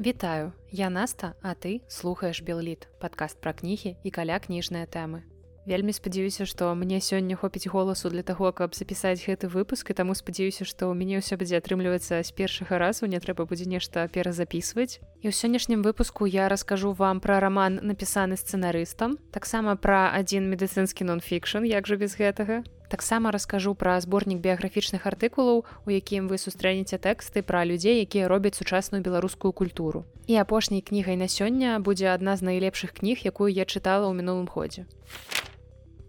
Вітаю, я Наста, а ты слухаеш Белліт, падкаст пра кнігі і каля кніжныя тэмы. Вельмі спадзяюся, што мне сёння хопіць голасу для таго, каб запісаць гэты выпуск і таму спадзяюся, што ў мяне ўсё будзе атрымлівацца з першага разу, не трэба будзе нешта перазапісваць. І ў сённяшнім выпуску я раскажу вам пра раман напісаны сцэнарыстам, таксама пра адзін медыцынскі нон-фікшн, як жа без гэтага таксама раскажу пра зборнік біяграфічных артыкулаў у якім вы сустрэнеце тэксты пра людзей якія робяць сучасную беларускую культуру. І апошняй кнігай на сёння будзе адна з найлепшых кніг якую я чытала ў мінулым ходзе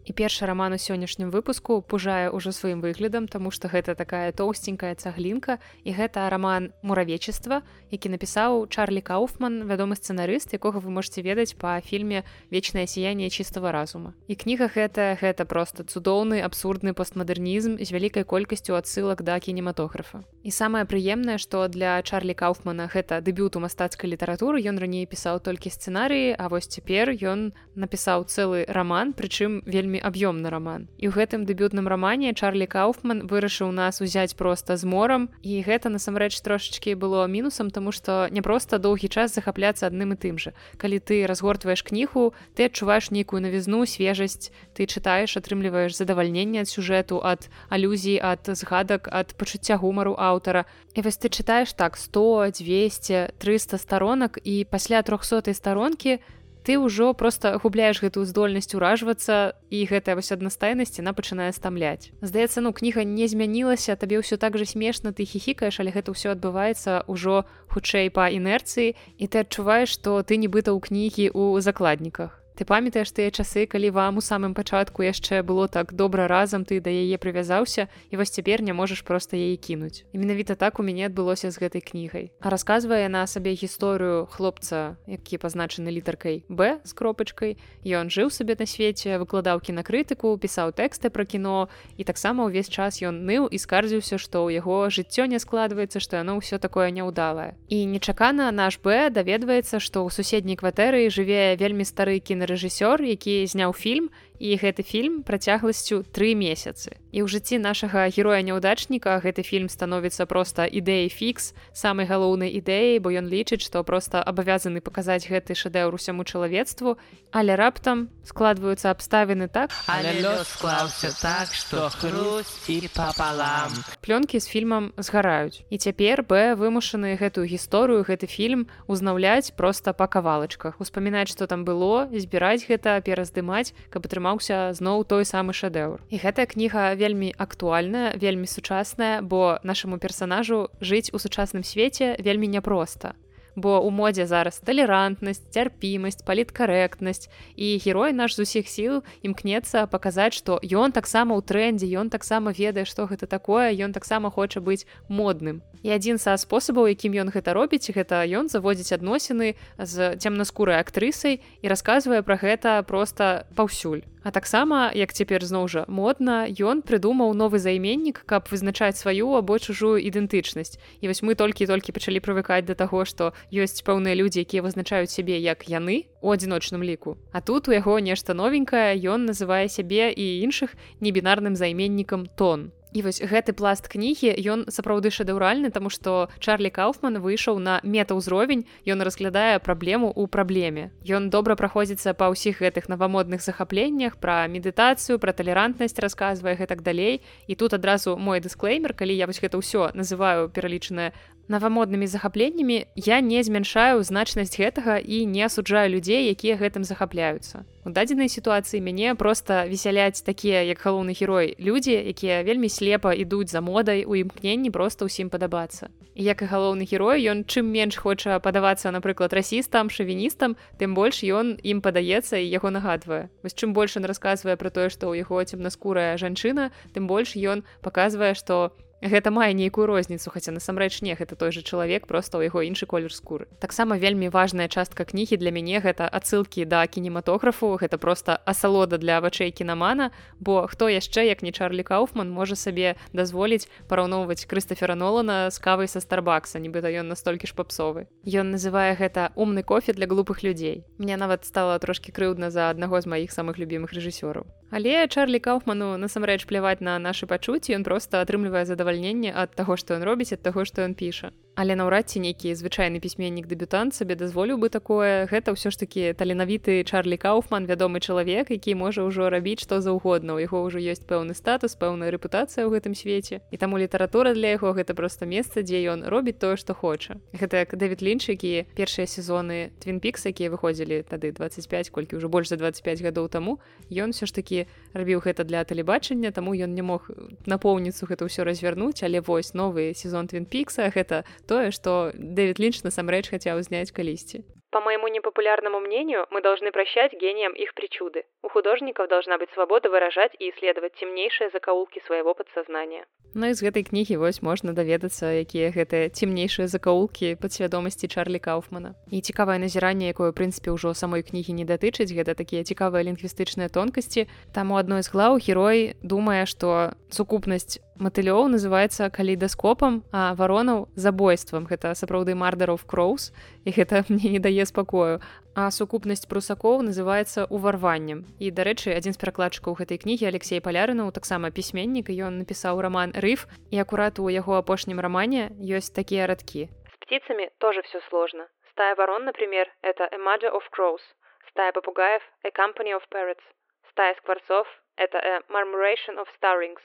і першы раман у сённяшнім выпуску пужае ўжо сваім выглядам тому что гэта такая тоўсценькая цаглінка і гэта раман муравечества які напісаў Чарлі кауфман вядомы сцэнарыст якога вы можете ведаць па фільме вечное сіяние чистого разума і кніга гэта гэта просто цудоўны абсурдны постмадэрнізм з вялікай колькасцю адсылак да кінематографа. І самае прыемнае что для Чарлі кауфмана гэта дэбюту мастацкай літаратуры ён раней пісаў толькі сцэнарыі А вось цяпер ён напісаў цэлы роман прычым вельмі вельмі аб'ёмны роман і ў гэтым дэбютным рамане Чарлі кауфман вырашыў нас узяць проста з морам. І гэта насамрэч трошачки было мінусам тому что не просто доўгі час захапляцца адным і тым же калі ты разгортваеш кніху ты адчуваеш нейкую навізну свежасць ты чытаеш атрымліваеш задавальненне ад сюжэту ад алюзій ад згадак ад пачуцця гумару аўтара. І вось ты чытаеш так 100 200 300 сторонак і пасля трохсотай старонкі ты ты ўжо просто губляеш гэтую здольнасць уражвацца і гэтая вось аднастайнасць яна пачынае стамляць здаецца ну кніга не змянілася табе ўсё так же смешна ты хіхікаеш але гэта ўсё адбываецца ўжо хутчэй па інерцыі і ты адчуваеш што ты нібыта ў кнігі ў закладніках Ты памятаеш тыя часы, калі вам у самым пачатку яшчэ было так добра разам ты да яе прывязаўся і вось цяпер не можаш проста яе кінуць. І менавіта так у мяне адбылося з гэтай кнігай. А расказвае на сабе гісторыю хлопца, які пазначаны літаркай Б з кропачкай. Ён жыў сабе на свеце, выкладаў кінакрытыку, пісаў тэксты пра кіно і таксама ўвесь час ён ныў і скардзіўся, што ў яго жыццё не складваецца, што яно ўсё такое няўдалае. І нечакана наш Б даведваецца, што ў суседняй кватэры жыве вельмі стары кінар рэжысёр які зняў фільм і гэты фільм працягласцю тры месяцы. І ў жыцці нашага героя няўдачніка гэты фільм становіцца проста ідэяй фікс. Самай галоўнай ідэі бо ён лічыць што проста абавязаны паказаць гэты шэдэўр усяму чалавецтву але раптам складваюцца абставіны так склаўся так што папалам. Плёнкі з фільмам згараюць. І цяпер б вымушаны гэтую гісторыю гэты фільм узнаўляць проста па кавалачках. Успамінаць што там было збіраць гэта пераздымаць каб атрымаў атрымаўся зноў той самы шэдэўр. І гэтая кніга вельмі актуальная вельмі сучасная бо нашаму персанажу жыць у сучасным свеце вельмі няпроста. Бо у модзе зараз талерантнасць цярпімасць паліткарэктнасць і герой наш з усіх сіл імкнецца паказаць што ён таксама ў трендзе ён таксама ведае што гэта такое ён таксама хоча быць модным. І адзін са спосабаў якім ён гэта робіць гэта ён заводзіць адносіны з цемнаскурай актрысай і расказвае пра гэта проста паўсюль А таксама як цяпер зноў жа модна ён прыдумаў новы займеннік каб вызначаць сваю або чужую ідэнтычнасць. І вось мы толькі-толькі пачалі прывыкаць да таго што ёсць пэўныя людзі якія вызначаюць сябе як яны у адзіночным ліку. А тут у яго нешта новенькае ён называе сябе і іншых небінарным займеннікам тон І вось гэты пласт кнігі ён сапраўды шэдэўральны таму што Чарлі кауфман выйшаў на метаўзровень ён разглядае праблему ў праблеме. Ён добра праходзіцца па ўсіх гэтых навамодных захапленнях пра медытацыю пра талерантнасць расказвае гэтак далей. І тут адразу мой дысклеймер калі я вось гэта ўсё называю пералічанае навамоднымі захапленнямі я не змяншаю значнасць гэтага і не асуджаю людзей якія гэтым захапляюцца. У дадзенай сітуацыі мяне просто весяляць такія як галоўны герой людзі якія вельмі слепа ідуць за модай у імкненні просто ўсім падабацца. І як і галоўны герой ён чым менш хоча падавацца напрыклад расістам шавіністам тым больш ён ім падаецца і яго нагадвае. Вось чым больш он расказвае про тое што ў яго цемнаскурая жанчына тым больш ён паказвае што у гэта мае нейкую розніцу хаця насамрэч не гэта той же чалавек просто ў яго іншы колер скуры. Таксама вельмі важная частка кнігі для мяне гэта адсылкі да кінематографу гэта просто асалода для вачэй кінамана бо хто яшчэ як не Чарлі кауфман можа сабе дазволіць параўноўваць крыстафера нолана з кавай са старбакса нібыта ён настолькі ж папсовы. Ён называе гэта умны кофе для глупых людзей мне нават стала трошки крыўдна за аднаго з маіх самых любімых рэжысёраў але Чарлі кауфману насамрэч пляваць на нашы пачуцці ён просто атрымлівае задавальненне ад таго што ён робіць ад таго што ён піша але наўрад ці нейкі звычайны пісьменнік дэбютант сабе дазволіў бы такое. Гэта ўсё ж такі таленавіты Чарлі кауфман вядомы чалавек які можа ўжо рабіць што заўгодна. У яго ўжо ёсць пэўны статус пэўная рэпутацыя ў гэтым свеце. І таму літаратура для яго гэта просто месца дзе ён робіць тое што хоча. Гэта як дэвід лінч які першыя сезоны твинпікс якія выходзілі тады 25 колькі ўжо больш за 25 гадоў таму ён все ж такі рабіў гэта для тэлебачання таму ён не мог напоўніцу гэта ўсё развярнуць але вось новы сезон твинпікса гэта тое што дэвід лінч насамрэч хацеў зняць калісьці По моему непопулярному мнению, мы должны прощать гениям их причуды. У художников должна быть свобода выражать и исследовать темнейшие закоулки своего подсознания. Ну і з гэтай кнігі вось можна даведацца, якія гэтыя цемнейшыя закоулкі падсвядомасці Чарлі Кауфмана. І цікавае назіранне, якое ў прынцыпе ўжо самой кнігі не датычыць, гэта такія цікавыя лінгвістычныя тонкасці. Там у адной з глаў герой думае, што сукупнасць матылёў называецца калейдаскопам, а варонаў забойствам. Гэта сапраўды мардаров кроус і гэта мне не дае спакою а сукупнасць прусакоў называецца уварваннем і дарэчы адзін з перакладчыкаў гэтай кнігі алексей палярынаў таксама пісьменнік ён напісаў роман рыф і акурат у яго апошнім рамане ёсць такія радкі. С птицами тоже все сложно. Стая ворон например это эмаджа of crows стая попугаев a company of parrots стая скворцов это a murmuration of starrings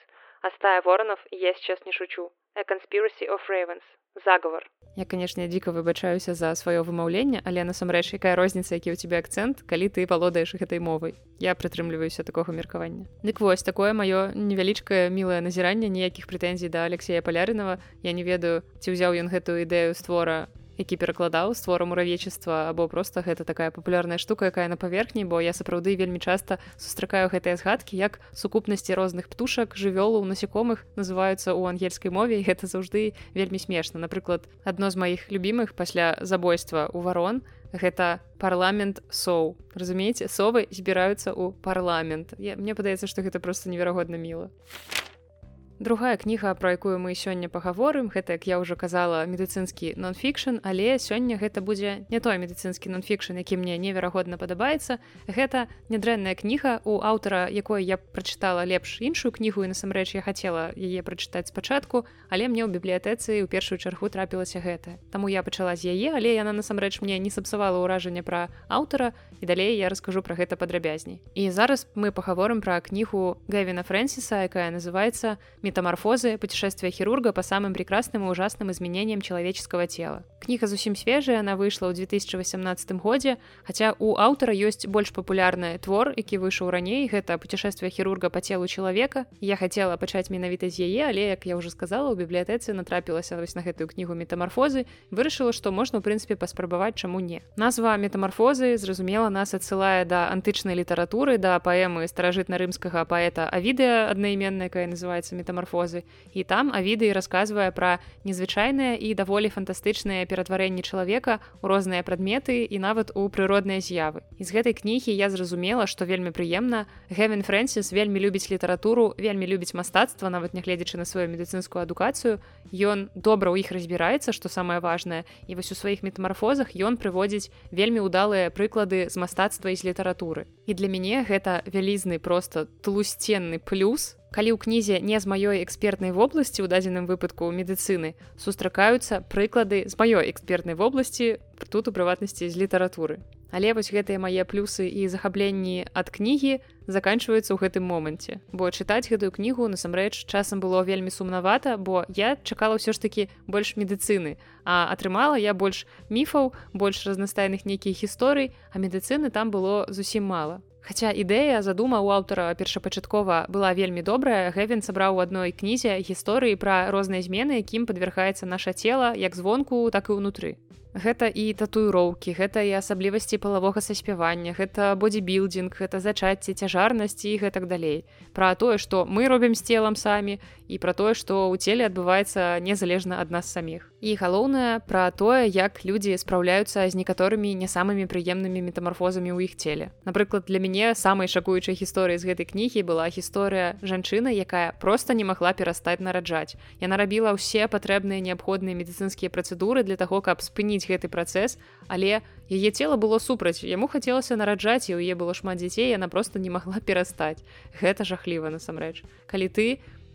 а стая воронов я сейчас не шучу. A conspiracy of ravens. Заговор. Я канешне дзіка выбачаюся за сваё вымаўленне але насамрэч якая розніца які ў тебе акцэнт калі ты валодаеш гэтай мовай я прытрымліваюся такога меркавання. Дык вось такое маё невялічкае мілае назіранне ніякіх прэтэнзій да алексея палярынова. Я не ведаю ці ўзяў ён гэтую ідэю створа які перакладаў створу муравечества або просто гэта такая папулярная штука якая на паверхні бо я сапраўды вельмі часта сустракаю гэтыя згадкі як сукупнасці розных птушак жывёлаў насякомых называюцца ў ангельскай мове гэта заўжды вельмі смешна. Напрыклад адно з маіх любімых пасля забойства у варон гэта парламент соу разумееце совы збіраюцца ў парламент. Я, мне падаецца што гэта просто неверагодна міла. а Другая кніга, пра якую мы сёння пагаворым, гэта як я ўжо казала медыцынскі нон-фікшн, але сёння гэта будзе не той медыцынскі нон-фікшн, які мне неверагодна падабаецца. Гэта нядрэнная кніга у аўтара, якой я прачытала лепш іншую кнігу і насамрэч я хацела яе прачытаць спачатку, але мне ў бібліятэцы ў першую чаргу трапілася гэта. Таму я пачала з яе, але яна насамрэч мне не сапсавала ўражанне пра аўтара і далей я раскажу пра гэта падрабязней. І зараз мы пагаворым пра кнігу Гэвіна Фрэнсіса, якая называется Метаморфозы. Путешествие хирурга по самым прекрасным и ужасным изменениям человеческого тела. Книга зусім свежая, она вышла ў 2018 годзе, хаця у аўтара ёсць больш папулярны твор, які выйшаў раней, гэта путешествие хірурга по телу человека. Я хацела пачаць менавіта з яе, але як я уже сказала, у бібліятэцы натрапілася вось на гэтую кнігу метаморфозы, вырашыла, што можна ў прынцыпе паспрабаваць чаму не. Назва метаморфозы зразумела нас адсылае да антычнай літаратуры, да паэмы старажытна-рымскага паэта Авідыя аднайменная, якая называется метаморфозы метамарфозы і там авіды расказвае пра незвычайныя і даволі фантастычныя ператварэнні чалавека у розныя прадметы і нават у прыродныя з'явы і з гэтай кнігі я зразумела што вельмі прыемна гэвен фрэнсіс вельмі любіць літаратуру вельмі любіць мастацтва нават нягледзячы на сваю медыцынскую адукацыю ён добра ў іх разбіраецца што самае важнае і вось у сваіх метамарфозах ён прыводзіць вельмі ўдалыя прыклады з мастацтва і з літаратуры і для мяне гэта вялізны просто тлусценны плюс калі ў кнізе не з маёй экспертнай вобласці ў дадзеным выпадку медыцыны сустракаюцца прыклады з маёй экспертнай вобласці тут у прыватнасці з літаратуры. Але вось гэтыя мае плюсы і захапленні ад кнігі заканчваюцца ў гэтым моманце бо чытаць гэтую кнігу насамрэч часам было вельмі сумнавата бо я чакала ўсё ж такі больш медыцыны а атрымала я больш міфаў больш разнастайных нейкіх гісторый а медыцыны там было зусім мала Хаця ідэя задума ў аўтара першапачаткова была вельмі добрая гэвен сабраў у адной кнізе гісторыі пра розныя змены якім падвяргаецца наша цела як звонку так і ўнутры. Гэта і татуіроўкі гэта і асаблівасці палавога саспявання гэта бодзібілдинг гэта зачацце цяжарнасці і гэтак далей. Пра тое што мы робім з целам самі і пра тое што ў целе адбываецца незалежна ад нас саміх і галоўнае пра тое як людзі спраўляюцца з некаторымі не самымі прыемнымі метамарфозамі ў іх целе напрыклад для мяне самай шакуючай гісторыі з гэтай кнігі была гісторыя жанчыны якая просто не магла перастаць нараджаць яна рабіла ўсе патрэбныя неабходныя медыцынскія працэдуры для таго каб спыніць гэты працэс але яе цела было супраць яму хацелася нараджаць і у яе было шмат дзяцей яна просто не магла перастаць гэта жахліва насамрэч калі ты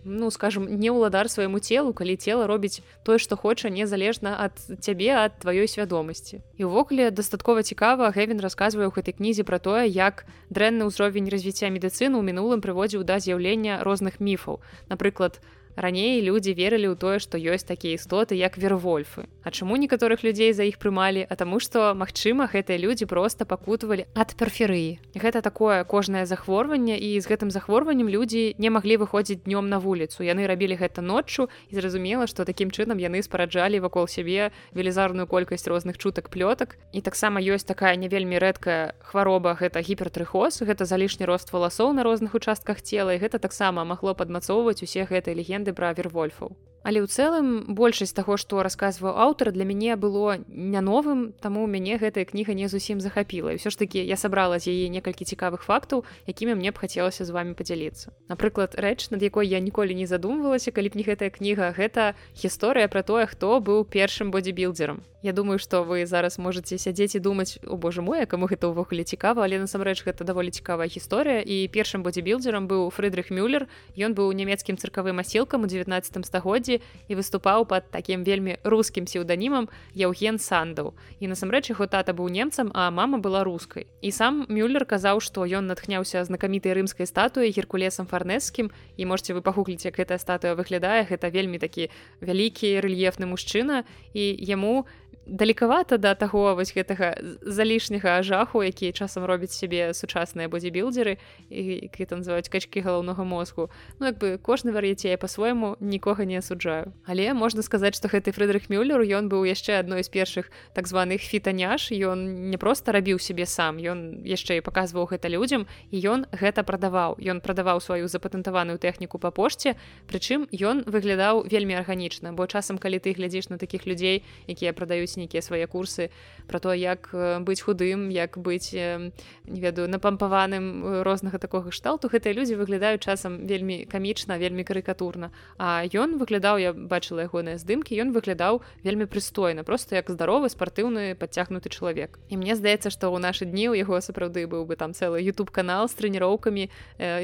ну скажем не ўладар свайму целу калі цела робіць тое што хоча незалежна ад цябе ад тваёй свядомасці. І ўвогуле дастаткова цікава гэвен расказвае ў гэтай кнізе пра тое як дрэнны ўзровень развіцця медыцыны ў мінулым прыводзіў да з'яўлення розных міфаў. Напрыклад у Раней людзі верылі ў тое, што ёсць такія істоты як вервольфы. А чаму некаторых людзей за іх прымалі, а таму што магчыма гэтыя людзі проста пакутавалі ад перферыі. Гэта такое кожнае захворванне і з гэтым захворваннем людзі не маглі выходзіць днём на вуліцу. Яны рабілі гэта ноччу і зразумела, што такім чынам яны спараджалі вакол сябе велізарную колькасць розных чутак плётак. І таксама ёсць такая не вельмі рэдкая хвароба гэта гіпертрыхоз, гэта залішні рост валасоў на розных участках цела і гэта таксама магло падмацоўваць усе гэтыя легенды легенды пра вервольфаў Але ў цэлым большасць таго што расказваў аўтар для мяне было не новым таму у мяне гэтая кніга не зусім захапіла. Ўсё ж такі я сабрала з яе некалькі цікавых фактаў якімі мне б хацелася з вами падзяліцца. Напрыклад рэч над якой я ніколі не задумвалася калі б не гэтая кніга гэта гісторыя пра тое хто быў першым бодибілдером Я думаю што вы зараз можете сядзець і думаць о боже мой каму гэта ўвогуле цікава? Але насамрэч гэта даволі цікавая гісторыя і першым бодибілдером быў фрыдрых мюллер. Ён быў нямецкім цыркавым асілкам у 19 стагоддзі і выступаў под такім вельмі рускім псеўданімам Яўген сандаў і насамрэч яго тата быў немцам а мама была рускай і сам мюллер казаў што ён натхняўся знакамітай рымскай статуі геркулесам фарнескім і можете вы пагугліць як гэтая статуя выглядае гэта вельмі такі вялікі рэльефны мужчына і яму далекавата да таго вось гэтага залішняга жаху які часам робяць сябе сучасныя бодибілдеры і это называюць качкі галаўнога мозгу ну як бы кожны вар'яцей по-свойму нікога не асуджаю. Але можна сказаць што гэты фрыдрых мюллер ён быў яшчэ адной з першых так званых фітаняж ён не просто рабіў сябе сам ён яшчэ і паказваў гэта людзям і ён гэта прадаваў. Ён прадаваў сваю запатэнтаваную тэхніку па пошце прычым ён выглядаў вельмі арганічна бо часам калі ты глядзіш на такіх людзей якія прадаюць робіць нейкія свае курсы про то як э, быць худым як быць э, не ведаю напампаваным э, рознага такога кшталту. Гэтыя людзі выглядаюць часам вельмі камічна вельмі карыкатурна. А ён выглядаў я бачыла ягоныя здымкі ён выглядаў вельмі прыстойна просто як здаровы спартыўны падцягнуты чалавек. І мне здаецца што ў нашы дні у яго сапраўды быў бы там цэлы youtube канал з трэніроўкамі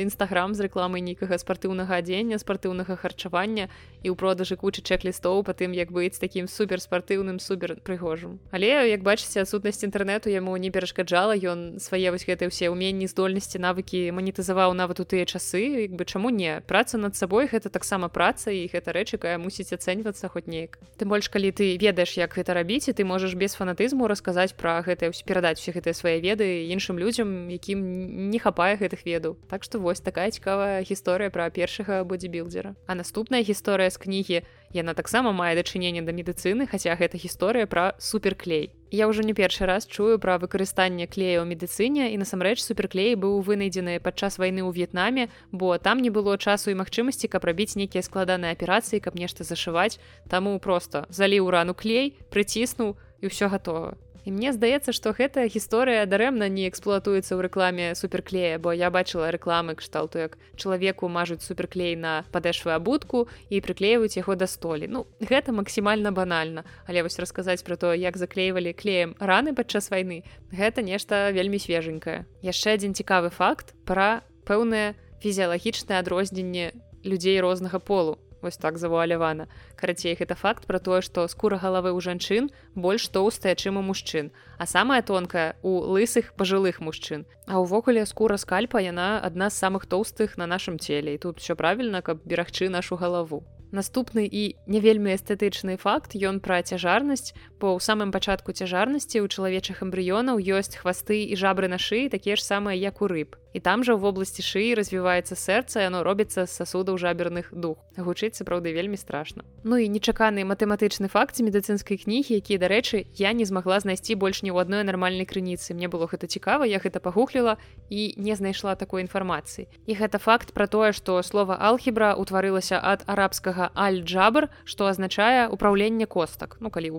нстаграм з рэкламай нейкага спартыўнага адзення спартыўнага харчавання і ў продажы кучы чек-лістоў па тым як быць такім суперспартыўным супер прыгожым. Але як бачыце адсутнасць інтэрнэту яму не перашкаджала ён свае вось гэтыя ўсе ўменні здольнасці навыкі манетызаваў нават у тыя часы. Як бы чаму не? Праца над сабой гэта таксама праца і гэта рэч якая мусіць ацэньвацца хоць неяк. Ты больш калі ты ведаеш як гэта рабіць і ты можаш без фанатызму расказаць пра гэтае перадаць усе гэтыя свае веды іншым людзям якім не хапае гэтых ведаў. Так што вось такая цікавая гісторыя пра першага бодибілдера а наступная гісторыя з кнігі яна таксама мае дачыненне да медыцыны хаця гэта гісторыя пра суперклей. Я ўжо не першы раз чую пра выкарыстанне клея ў медыцыне і насамрэч суперклей быў вынайдзены падчас вайны ў в'етнаме бо там не было часу і магчымасці каб рабіць нейкія складаныя аперацыі каб нешта зашываць. Таму просто заліў рану клей прыціснуў і ўсё гатова і мне здаецца што гэтая гісторыя дарэмна не эксплуатуецца ў рэкламе суперклея бо я бачыла рэкламы кшталту як чалавеку мажуць суперклей на падэшвы абутку і прыклеіваюць яго да столі. Ну гэта максімальна банальна. Але вось расказаць пра то як заклейвалі клеем раны падчас вайны гэта нешта вельмі свеженькае яшчэ адзін цікавы факт пра пэўнае фізіялагічнае адрозненне людзей рознага полу вось так завуалявана карацей гэта факт пра тое што скура галавы ў жанчын больш тоўстая чым у мужчын а самая тонкая у лысых пажылых мужчын. А ўвогуле скура скальпа яна адна з самых тоўстых на нашым целе і тут все правільна каб берагчы нашу галаву. Наступны і не вельмі эстэтычны факт ён пра цяжарнасць бо ў самым пачатку цяжарнасці ў чалавечых эмбрыёнаў ёсць хвасты і жабры на шыі такія ж самыя як у рыб. І там жа ў вобласці шыі развіваецца сэрца яно робіцца з сасудаў жаберных дух. Гучыць сапраўды вельмі страшна. Ну і нечаканы матэматычны факт медыцынскай кнігі які дарэчы я не змагла знайсці больш ні ў адной нармальнай крыніцы. Мне было гэта цікава я гэта пагугліла і не знайшла такой інфармацыі. І гэта факт пра тое што слова алхібра утварылася ад арабскага аль-джабр што азначае ўпраўленне костак ну калі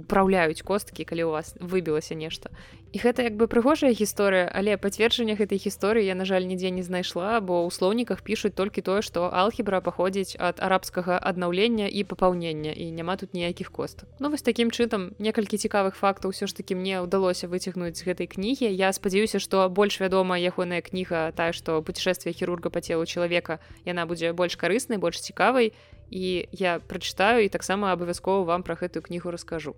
управляюць косткі калі у вас выбілася нешта і гэта як бы прыгожая гісторыя але пацверджання гэтай гісторыі я на жаль нідзе не знайшла бо ў слоўніках пішуць толькі тое што алгебра паходзіць ад арабскага аднаўлення і папаўнення і няма тут ніякіх костак ну вось такім чытам некалькі цікавых фактаў ўсё ж таки мне ўдалося выцягнуць з гэтай кнігі. Я спадзяюся што больш вядома ягоная кніга тая што путешествие хірурга па целу чалавека яна будзе больш карыснай больш цікавай. І я прачытаю і таксама абавязкова вам пра гэтую кнігу раскажу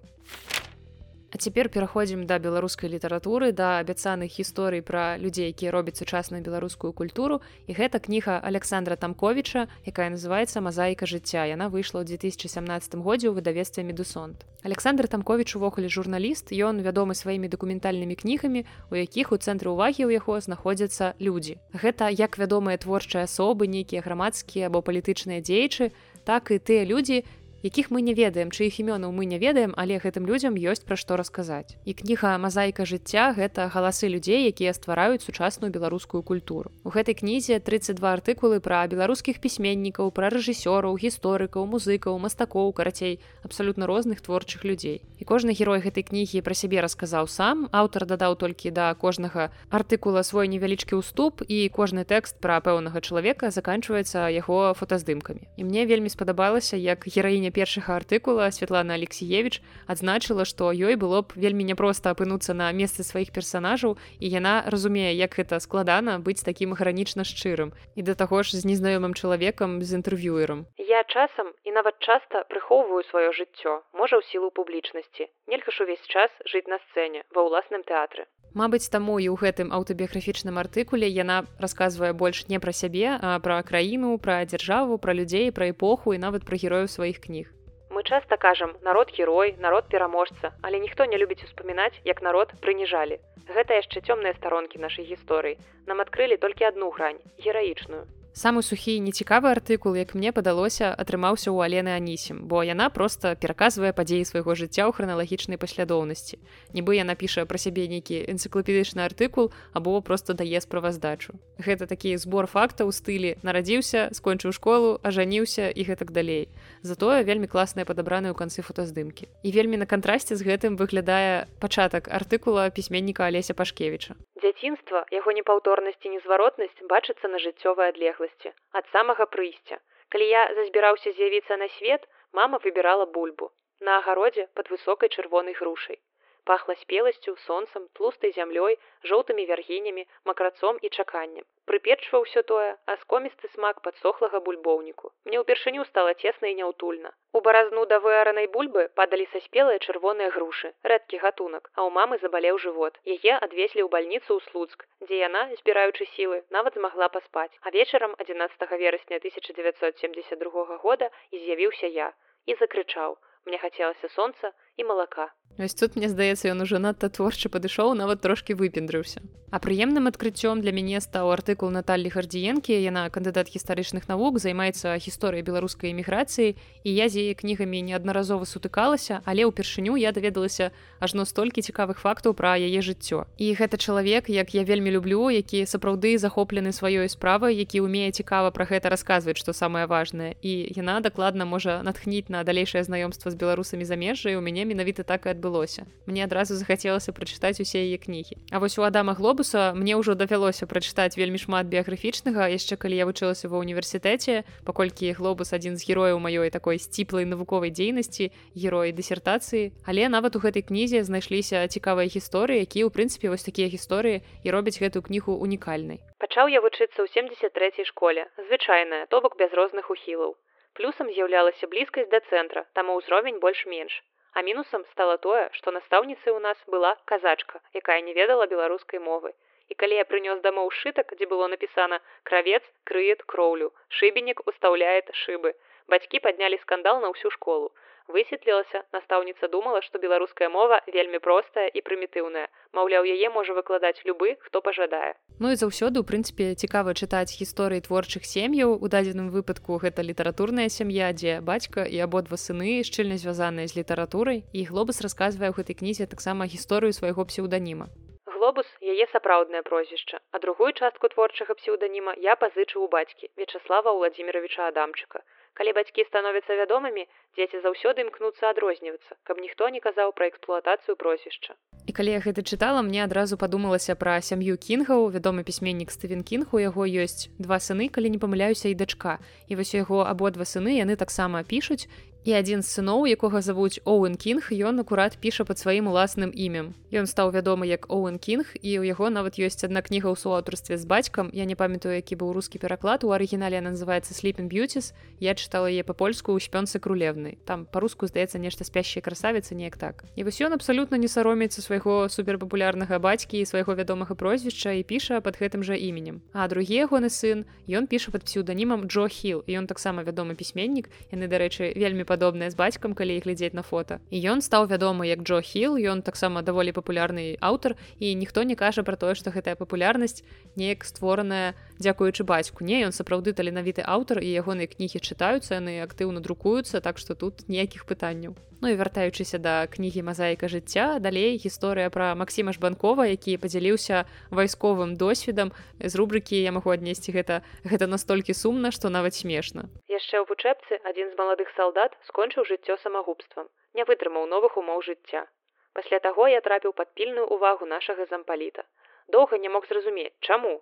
а цяпер пераходзім да беларускай літаратуры да абяцаных гісторый пра людзей якія робяць сучасную беларускую культуру. І гэта кніга александра тамковіча якая называется мазаіка жыцця яна выйшла ў 2017 годзе ў выдавестве медусонт александр тамкович увогуле журналіст ён вядомы сваімі дакументальнымі кнігамі у якіх у цэнтры увагі ў яго знаходзяцца людзі гэта як вядомыя творчыя асобы нейкія грамадскія або палітычныя дзеячы так і тыя людзі якіх мы не ведаем чыіх імёнаў мы не ведаем але гэтым людзям ёсць пра што расказаць. І кніга мазаіка жыцця гэта галасы людзей якія ствараюць сучасную беларускую культуру. У гэтай кнізе 32 артыкулы пра беларускіх пісьменнікаў пра рэжысёраў гісторыкаў музыкаў мастакоў карацей абсалютна розных творчых людзей. І кожны герой гэтай кнігі пра сябе расказаў сам аўтар дадаў толькі да кожнага артыкула свой невялічкі ўступ і кожны тэкст пра пэўнага чалавека заканчваецца яго фотаздымкамі. І мне вельмі спадабалася як гераіня першага артыкула Святлана Алексеевич адзначыла, што ёй было б вельмі няпроста апынуцца на месцы сваіх персанажаў і яна разумее, як гэта складана быць такім гранічна шчырым і да таго ж з незнаёмым чалавекам з інтэрв'юерам. Я часам і нават часта прыхоўваю сваё жыццё, можа ў сілу публічнасці. Нельга ж увесь час жыць на сцэне ва ўласным тэатры. Мабыць, таму і ў гэтым аўтабіяграфічным артыкуле яна расказвае больш не пра сябе, а пра краіну, пра дзяржаву, пра людзей, пра эпоху і нават пра герояў сваіх кніг. Мы часта кажам народ герой, народ пераможца, але ніхто не любіць успамінаць, як народ прыніжалі. Гэта яшчэ цёмныя старонкі нашай гісторыі. Нам адкрылі толькі адну грань гераічную. Самы сухі і нецікавы артыкул, як мне падалося, атрымаўся ў Алены Анісім, бо яна проста пераказвае падзеі свайго жыцця ў храналагічнай паслядоўнасці. Нібы яна піша пра сябе нейкі энцыклапедычны артыкул або проста дае справаздачу. Гэта такі збор фактаў у стылі нарадзіўся, скончыў школу, ажаніўся і гэтак далей. Затое вельмі класныя падабраныя ў канцы фотаздымкі. І вельмі на кантрасце з гэтым выглядае пачатак артыкула пісьменніка Алеся Пашкевіча. Дзяцінства, яго непаўторнасць і незваротнасць бачыцца на жыццёвай адлегласці, ад самага прыйсця. Калі я зазбіраўся з'явіцца на свет, мама выбірала бульбу. На агародзе пад высокай чырвонай грушай. Пахла спеласцю, сонцам, тлустай зямлёй, жоўтымі вяргінямі, макрацом і чаканнем. Прыпечва ўсё тое, а скомісты смак падсохлага бульбоўніку. Мне ўпершыню стала цесна і няўтульна. У баразну да выаранай бульбы падалі са спелыя чырвоныя грушы, рэдкі гатунак, а ў мамы забалеў жывот. Яе адвезлі ў бальніцу ў слуцк, дзе яна, збіраючы сілы, нават змагла паспаць. А вечарам 11 верасня 1972 года і з'явіўся я і закрычаў: мне хацелася сонца і малака. Вось тут мне здаецца ён ужо надта творчы падышоў нават трошки выпендрыўся а прыемным адкрыццём для мяне стаў артыкул Наталлі гардзіенкі яна кандыдат гістарычных навук займаецца гісторыяй беларускай эміграцыі і я з яе кнігамі неаднаразова сутыкалася але ўпершыню я даведалася ажно столькі цікавых фактаў пра яе жыццё. І гэта чалавек як я вельмі люблю які сапраўды захоплены сваёй справай які умее цікава пра гэта расказваць што самае важное. І яна дакладна можа натхніць на далейшае знаёмства з беларусамі замежжа і у мяне менавіта так і адбылося мне адразу захацелася прачытаць усе яе кнігі А вось у адама глобу глобуса мне ўжо давялося прачытаць вельмі шмат біяграфічнага яшчэ калі я вучылася ва універсітэце паколькі глобус адзін з герояў маёй такой сціплай навуковай дзейнасці героі дысертацыі але нават у гэтай кнізе знайшліся цікавыя гісторыі якія ў прынцыпе вось такія гісторыі і робяць гэтую кнігу унікальнай. Пачаў я вучыцца ў 73 школе звычайная то бок без розных ухілаў. Плюсам з'яўлялася блізкасць да цэнтра таму ўзровень больш-менш А мінусам стала тое, што настаўніцай у нас была казачка, якая не ведала беларускай мовы. І калі я прынёс дамоў шытак, дзе было напісана кравец крыет кроўлю, шыбенік устаўляет шыбы. Бацькі паднялі скандал на ўсю школу высветлілася настаўніца думала што беларуская мова вельмі простая і прымітыўная маўляў яе можа выкладаць любы хто пажадае. Ну і заўсёды у прынцыпе цікава чытаць гісторыі творчых сем'яў. У дадзеным выпадку гэта літаратурная сям'я дзе бацька і абодва сыны шчыльна звязаныя з літаратурай. І глобус расказвае ў гэтай кнізе таксама гісторыю свайго псеўданіма. Глобус яе сапраўднае прозвішча. А другую частку творчага псеўданіма я пазычыў у бацькі вячаслава владимировича адамчыка Калі бацькі становяцца вядомымі, дзеці заўсёды імкнуцца адрознівацца, каб ніхто не казаў пра эксплуатацыю прозвішча. І калі я гэта чытала, мне адразу падумалася пра сям'ю кінгаў, вядомы пісьменнік Стывен Кінг, у яго ёсць два сыны, калі не памыляюся і дачка. І вось у яго абодва сыны яны таксама пішуць і адзін з сыноў якога завуць Оуэн кінг ён акурат піша под сваім уласным імем. Ён стаў вядомы як Оуэн кінг і ў яго нават ёсць адна кніга ў суаўтарстве з бацькам. Я не памятаю які быў рускі пераклад. У арыгінале называется сліпен б'юціс я чытала яе па-польску ў шпёнцы крулевны там па-руску здаецца нешта спящая красавіца неяк так. І вось ён абсалютна не сароміцца свайго суперпапулярнага бацькі і свайго вядомага прозвішча і піша под гэтым жа іменем. А другі ягоны сын ён піша под псеўданімам Джо хил і ён таксама вядомы пісьменнік. Яны дарэчы вельмі падобныя з бацькам калі іх глядзець на фото. І ён стаў вядомы як Джо хил ён таксама даволі папулярны аўтар і ніхто не кажа про тое што гэтая папулярнасць неяк створаная дзякуючы бацьку. Не ён сапраўды таленавіты аўтар і ягоныя кнігі чытаюцца яны актыўна друкуюцца так што тут ніякіх пытанняў Ну і вяртаючыся да кнігі мазаіка жыцця далей гісторыя пра Масіма жбанкова які падзяліўся вайсковым досведам. З рубрыкі я магу аднесці гэта гэта настолькі сумна што нават смешна. Яшчэ ў вучэбцы адзін з маладых салдат скончыў жыццё самагубствам не вытрымаў новых умоў жыцця. Пасля таго я трапіў пад пільную увагу нашага зампаліта. Доўга не мог зразумець чаму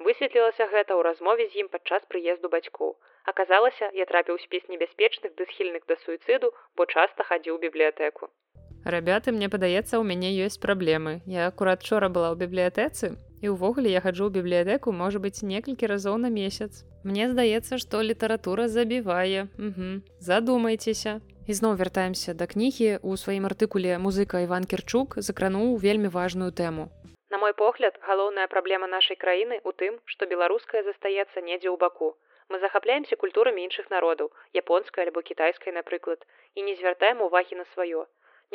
высветлілася гэта ў размове з ім падчас прыезду бацькоў. Аказалася я трапіў спіс небяспечных ды схільных да суіцыду бо часта хадзіў бібліятэку. Рабяты мне падаецца у мяне ёсць праблемы. Я акурат учора была ў бібліятэцы і ўвогуле я хаджу ў бібліятэку можа быць некалькі разоў на месяц. Мне здаецца што літаратура забівае. Задумайцеся. Ізноў вяртаемся да кнігі. У сваім артыкуле музыка Іван кірчук закрануў вельмі важную тэму На мой погляд галоўная праблема нашай краіны ў тым што беларуская застаецца недзе ў баку. Мы захапляемся культурамі іншых народаў японскай альбо кітайскай напрыклад і не звяртаем увагі на сваё.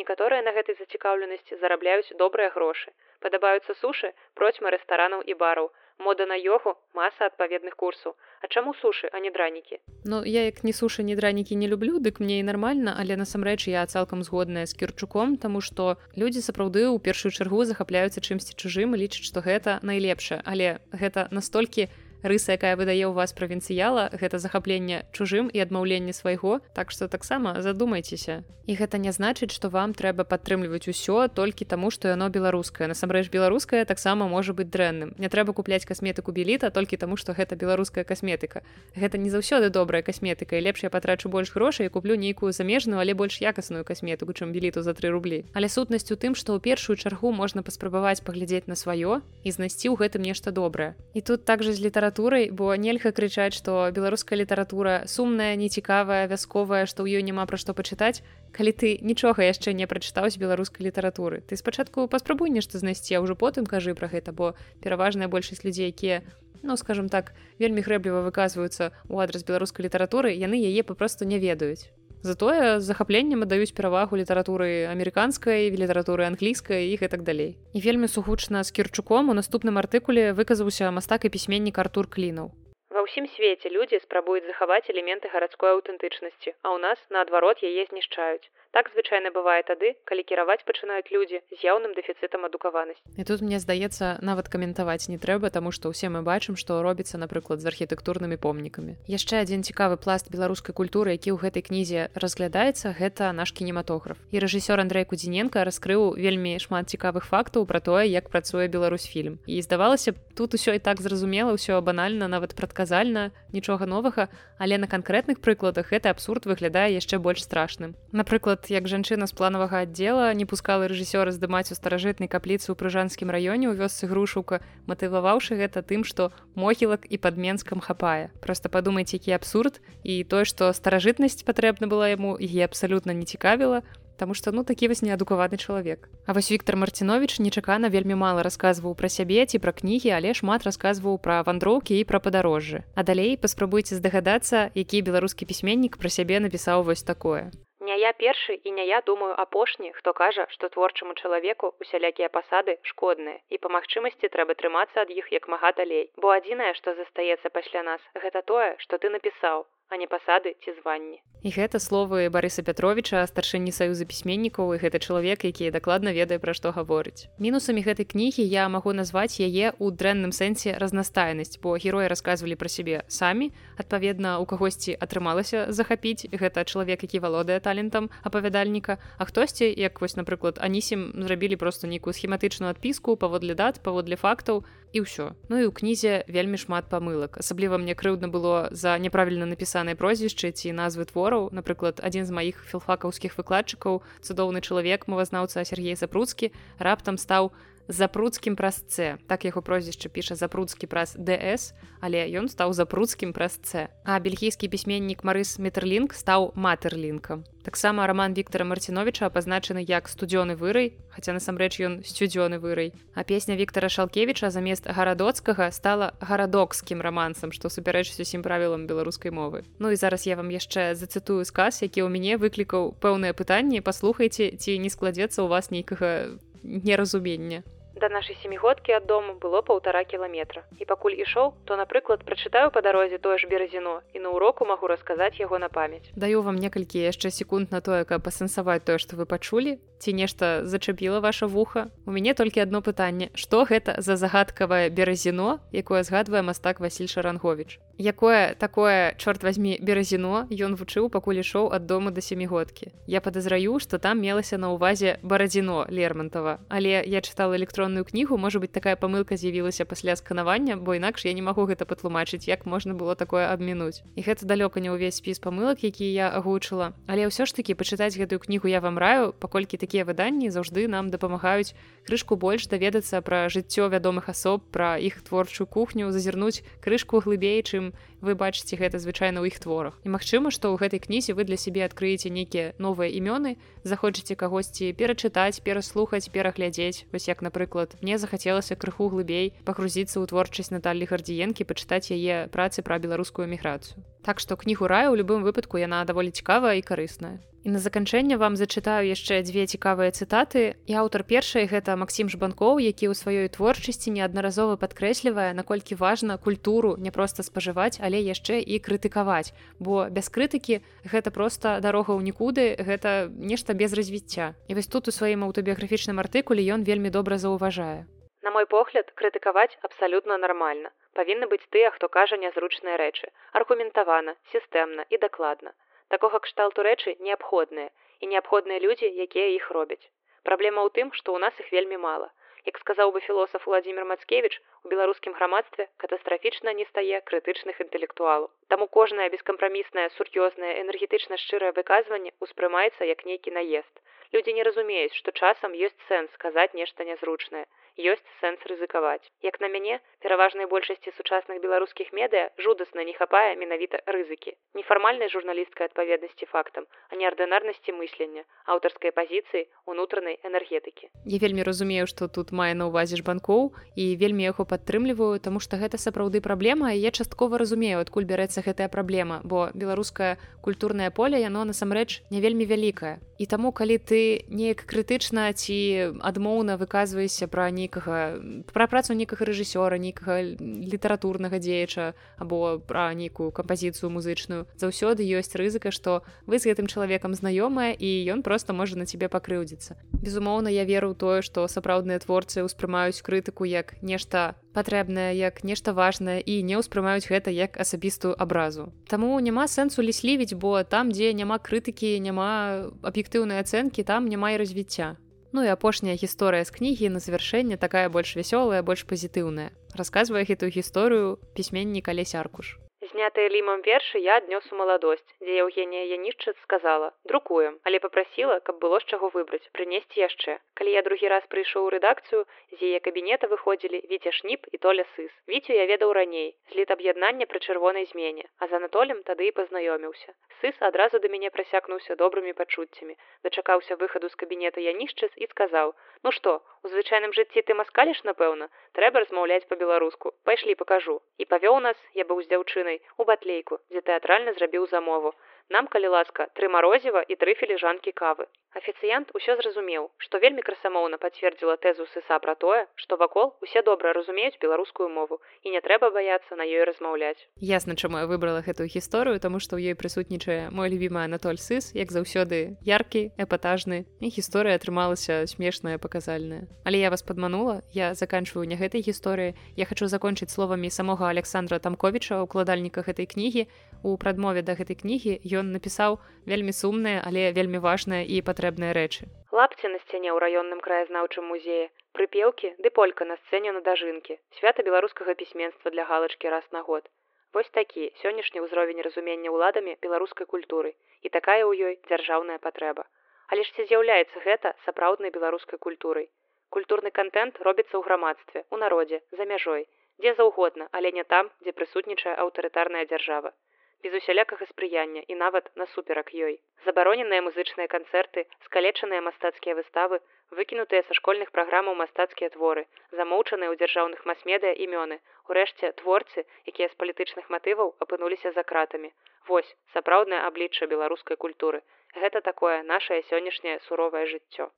Некаторыя на гэтай зацікаўленасці зарабляюць добрыя грошы. Падабаюцца сушы процьма рэстаранаў і бараў мода на йогу маса адпаведных курсаў. А чаму сушы а не дранікі? Ну я як не сушы не дранікі не люблю дык мне і нармальна але насамрэч я цалкам згодная з кірчуком тому что людзі сапраўды ў першую чаргу захапляюцца чымсьці чужым лічаць што гэта найлепшае. Але гэта настолькі не рыса якая выдае ў вас правінцыяла гэта захапленне чужым і адмаўленне свайго так што таксама задумайцеся. І гэта не значыць што вам трэба падтрымліваць усё толькі таму што яно беларускае. Насамрэч беларускае таксама можа быць дрэнным. Не трэба купляць касметыку беліта толькі таму што гэта беларуская касметыка. Гэта не заўсёды добрая касметыка і лепш я патрачу больш грошай куплю нейкую замежную але больш якасную касметыку чым беліту за тры рублі. Але сутнасць у тым што ў першую чаргу можна паспрабаваць паглядзець на сваё і знайсці ў гэтым нешта добрае. І тут также з літаратуры літаратурай бо нельга крычаць што беларуская літаратура сумная нецікавая вясковая што ў ёй няма пра што пачытаць калі ты нічога яшчэ не прачытаў з беларускай літаратуры. Ты спачатку паспрабуй нешта знайсці а ўжо потым кажы пра гэта бо пераважная большасць людзей якія ну скажем так вельмі грэбліва выказваюцца ў адрас беларускай літаратуры яны яе папросту не ведаюць затое захапленнем аддаюць перавагу літаратуры амерыканскай літаратуры англійскай і так далей. І вельмі сугучна з кірчуком у наступным артыкуле выказаўся мастак і пісьменнік артур клінаў ва ўсім свеце людзі спрабуюць захаваць элементы гарадской аўтэнтычнасці а ў нас наадварот яе знішчаюць так звычайна бывае тады калі кіраваць пачынаюць людзі з яўным дэфіцытам адукаванасць і тут мне здаецца нават каментаваць не трэба таму што ўсе мы бачым што робіцца напрыклад з архітэктурнымі помнікамі. Яшчэ адзін цікавы пласт беларускай культуры які ў гэтай кнізе разглядаецца гэта наш кінематограф. І рэжысёр Андрей кудзіненко раскрыў вельмі шмат цікавых фактаў пра тое як працуе Беларусь фільм і здавалася б тут усё і так зразумела ўсё банальна нават прадказальна нічога новага але на канкрэтных прыкладах гэты абсурд выглядае яшчэ больш страшным. Напрыклад як жанчына з планавага аддзела не пускала рэжысёра здымаць у старажытнай капліцы ў прыжанскім раёне ў вёсцы грушука матываваўшы гэта тым што могілак і пад менскам хапае просто падумайце які абсурд і тое што старажытнасць патрэбна была яму і абсалютна не цікавіла Таму што ну такі вось неадукаваны чалавек. А вось Віктор Марцінович нечакана вельмі мала расказваў пра сябе ці пра кнігі, але шмат расказваў пра вандроўкі і пра падарожжы. А далей паспрабуйце здагадацца, які беларускі пісьменнік пра сябе напісаў вось такое. Не я першы і не я думаю апошні, хто кажа, што творчаму чалавеку усялякія пасады шкодныя і па магчымасці трэба трымацца ад іх як мага далей. Бо адзінае, што застаецца пасля нас, гэта тое, што ты напісаў. А не пасады ці званні. І гэта словы Барыса Пятровіча, старшыні саюза пісьменнікаў і гэта чалавек, які дакладна ведае пра што гаворыць. Мінусамі гэтай кнігі я магу назваць яе ў дрэнным сэнсе разнастайнасць, бо героі расказвалі пра сябе самі. Адпаведна, у кагосьці атрымалася захапіць гэта чалавек, які валодае талентам апавядальніка, А хтосьці, як вось, напрыклад, анісім зрабілі проста нейкую схематычную адпіску паводле дат, паводле фактаў і ўсё. Ну і ў кнізе вельмі шмат памылак. Асабліва мне крыўдна было за няправільна напісанае прозвішчы ці назвы твораў напрыклад адзін з маіх філфакаўскіх выкладчыкаў цудоўны чалавек мовазнаўца Сергей запруцкі раптам стаў запруцкім праз c так яго прозвішча піша запруцкі праз ds але ён стаў запруцкім праз c а бельгійскі пісьменнік марыс метрлінг стаў матерлінкам. Таксама роман Віктора марціновича пазначаны як студзёны вырай хаця насамрэч ён сцюдзёны вырай а песня Віктора шалкевича замест гарадоцкага стала гарадокскім рамансам што супярэчыць усім правілам беларускай мовы. Ну і зараз я вам яшчэ зацытую сказ які ў мяне выклікаў пэўнае пытанне паслухайце ці не складзецца у вас нейкага неразумення Да нашай семігодкі ад дому было паўтара кіламетра. І пакуль ішоў, то, напрыклад, прачытаю па дарозе тое ж беразіно і на уроку магу расказаць яго на памяць. Даю вам некалькі яшчэ секунд на тое, каб пасэнсаваць тое, што вы пачулі, ці нешта зачапіла ваша вуха. У мяне толькі адно пытанне, што гэта за загадкавае беразіно, якое згадвае мастак Васіль Шарангович. Якое такое чорт возьми беразіно ён вучыў пакуль ішоў ад дому да семігодкі. Я падазраю, што там мелася на ўвазе барадзіно Лермонтова, але я чытала электронную кнігу можа быть такая памылка з'явілася пасля сканавання бо інакш я не магу гэта патлумачыць як можна было такое абмінуць. І гэта далёка не ўвесь спіс памылак які я агучыла. Але ўсё ж таки пачытаць гэтую кнігу я вам раю паколькі такія выданні заўжды нам дапамагаюць крышку больш даведацца пра жыццё вядомых асоб пра іх творчую кухню зазірнуць крышку глыбей чым вы бачыце гэта звычайна ў іх творах. І магчыма што ў гэтай кнізе вы для сябе адкрыеце нейкія новыя імёны захочаце кагосьці перачытаць пераслухаць пераглядзець. Вось як напрыклад мне захацелася крыху глыбей пагрузіцца ў творчасць Наталі гардзіенкі пачытаць яе працы пра беларускую міграцыю так што кнігу раю у любым выпадку яна даволі цікавая і карысная і на заканчэнне вам зачытаю яшчэ дзве цікавыя цытаты. І аўтар першай гэта Масім жбанкоў які ў сваёй творчасці неаднаразова падкрэслівае наколькі важна культуру не проста спажываць але яшчэ і крытыкаваць. Бо без крытыкі гэта проста дарога ў нікуды гэта нешта без развіцця. І вось тут у сваім аўтабіяграфічным артыкуле ён вельмі добра заўважае. На мой погляд крытыкаваць абсалютна нармальна. Павінны быць тыя хто кажа нязручныя рэчы. Аргументавана сістэмна і дакладна такога кшталту рэчы неабходныя і неабходныя людзі якія іх робяць праблема ў тым што ў нас іх вельмі мала як сказаў бы філосаф владимир мацкевич у беларускім грамадстве катастрафічна не стае крытычных інтэлектуалаў. Таму кожнае бескампраміснае сур'ёзнае энергетычна шчырае выказванне ўспрымаецца як нейкі наезд. Людзі не разумеюць што часам ёсць сэнс сказаць нешта нязручнае ёсць сэнс рызыкаваць. Як на мяне, пераважнай большасці сучасных беларускіх медыа жудасна не хапае менавіта рызыкі. Нефармальнай журналісткай адпаведнасці фактам, а неардынарнасці мыслення, аўтарскай пазіцыі унутранай энергетыкі. Я вельмі разумею, што тут мае на ўвазе ж банкоў і вельмі яго падтрымліваю, таму што гэта сапраўды праблема я часткова разумею, адкуль бярэцца гэтая праблема, бо беларускае культурнае поле яно насамрэч не вельмі вялікае. І таму калі ты неяк крытычна ці адмоўна выказваешся пра не нейкага пра працу нейкага рэжысёра нейкага літаратурнага дзеяча або пра нейкую кампазіцыю музычную заўсёды ёсць рызыка што вы з гэтым чалавекам знаёмая і ён просто можа на цябе пакрыўдзіцца. Безумоўна я веру ў тое што сапраўдныя творцы ўспрымаюць крытыку як нешта патрэбнае як нешта важнае і не ўспрымаюць гэта як асабістую абразу. Таму няма сэнсу ліслівіць бо там дзе няма крытыкі няма аб'ектыўнай ацэнкі там няма і развіцця. Ну і апошняя гісторыя з кнігі на завяршэнне такая больш вясёлая, больш пазітыўная. Расказвае гэтую гісторыю пісьменнік алесь аркуш знятыя лімам вершы я аднёс у маладосць дзе евгенія янішчыц сказала друкуем але попрасіла каб было з чаго выбраць прынесці яшчэ. Калі я другі раз прыйшоў у рэдакцыю з яе кабінета выходзілі віця шніп і толя сыс. Віцю я ведаў раней зліт аб'яднання пры чырвонай змене а за анатолем тады і пазнаёміўся. Сыс адразу да мяне прасякнуўся добрымі пачуццямі дачакаўся выхаду з кабінета янішчыц і сказаў ну што у звычайным жыцці ты маскаліш напэўна? Трэба размаўляць па-беларуску. Пайшлі пакажу і павёў нас я быў з дзяўчынай у батлейку дзе тэатральна зрабіў замову нам калі ласка тры марозіва і тры філіжанкі кавы Афіцыянт усё зразумеў, што вельмі красамоўна пацвердзіла тэзу сыса пра тое, што вакол усе добра разумеюць беларускую мову і не трэба баяцца на ёй размаўляць. Ясна, чаму я выбрала гэтую гісторыю, таму што ў ёй прысутнічае мой любімы Анатоль сыс, як заўсёды яркі, эпатажны і гісторыя атрымалася смешная паказальная. Але я вас падманула, я заканчваю не гэтай гісторыі. Я хачу закончыць словамі самога Александра Тамковіча, укладальніка гэтай кнігі. У прадмове да гэтай кнігі ён напісаў вельмі сумныя, але вельмі важныя і патрэбныя рэчы. Лапці на сцяне ў раённым краязнаўчым музеі, прыпеўкі ды полька на сцэне на дажынкі, свята беларускага пісьменства для галачкі раз на год. Вось такі сённяшні ўзровень разумення ўладамі беларускай культуры і такая ў ёй дзяржаўная патрэба. Але ж ці з'яўляецца гэта сапраўднай беларускай культурай. Культурны контент робіцца ў грамадстве, у народзе, за мяжой, дзе заўгодна, але не там, дзе прысутнічае аўтарытарная дзяржава без усялякага спрыяння і нават насуперак ёй. Забароненыя музычныя канцэрты, скалечаныя мастацкія выставы, выкінутыя са школьных праграмаў мастацкія творы, замоўчаныя ў дзяржаўных масмедыя імёны, урэшце творцы, якія з палітычных матываў апынуліся за кратамі. Вось сапраўднае аблічча беларускай культуры. Гэта такое нашае сённяшняе суровае жыццё.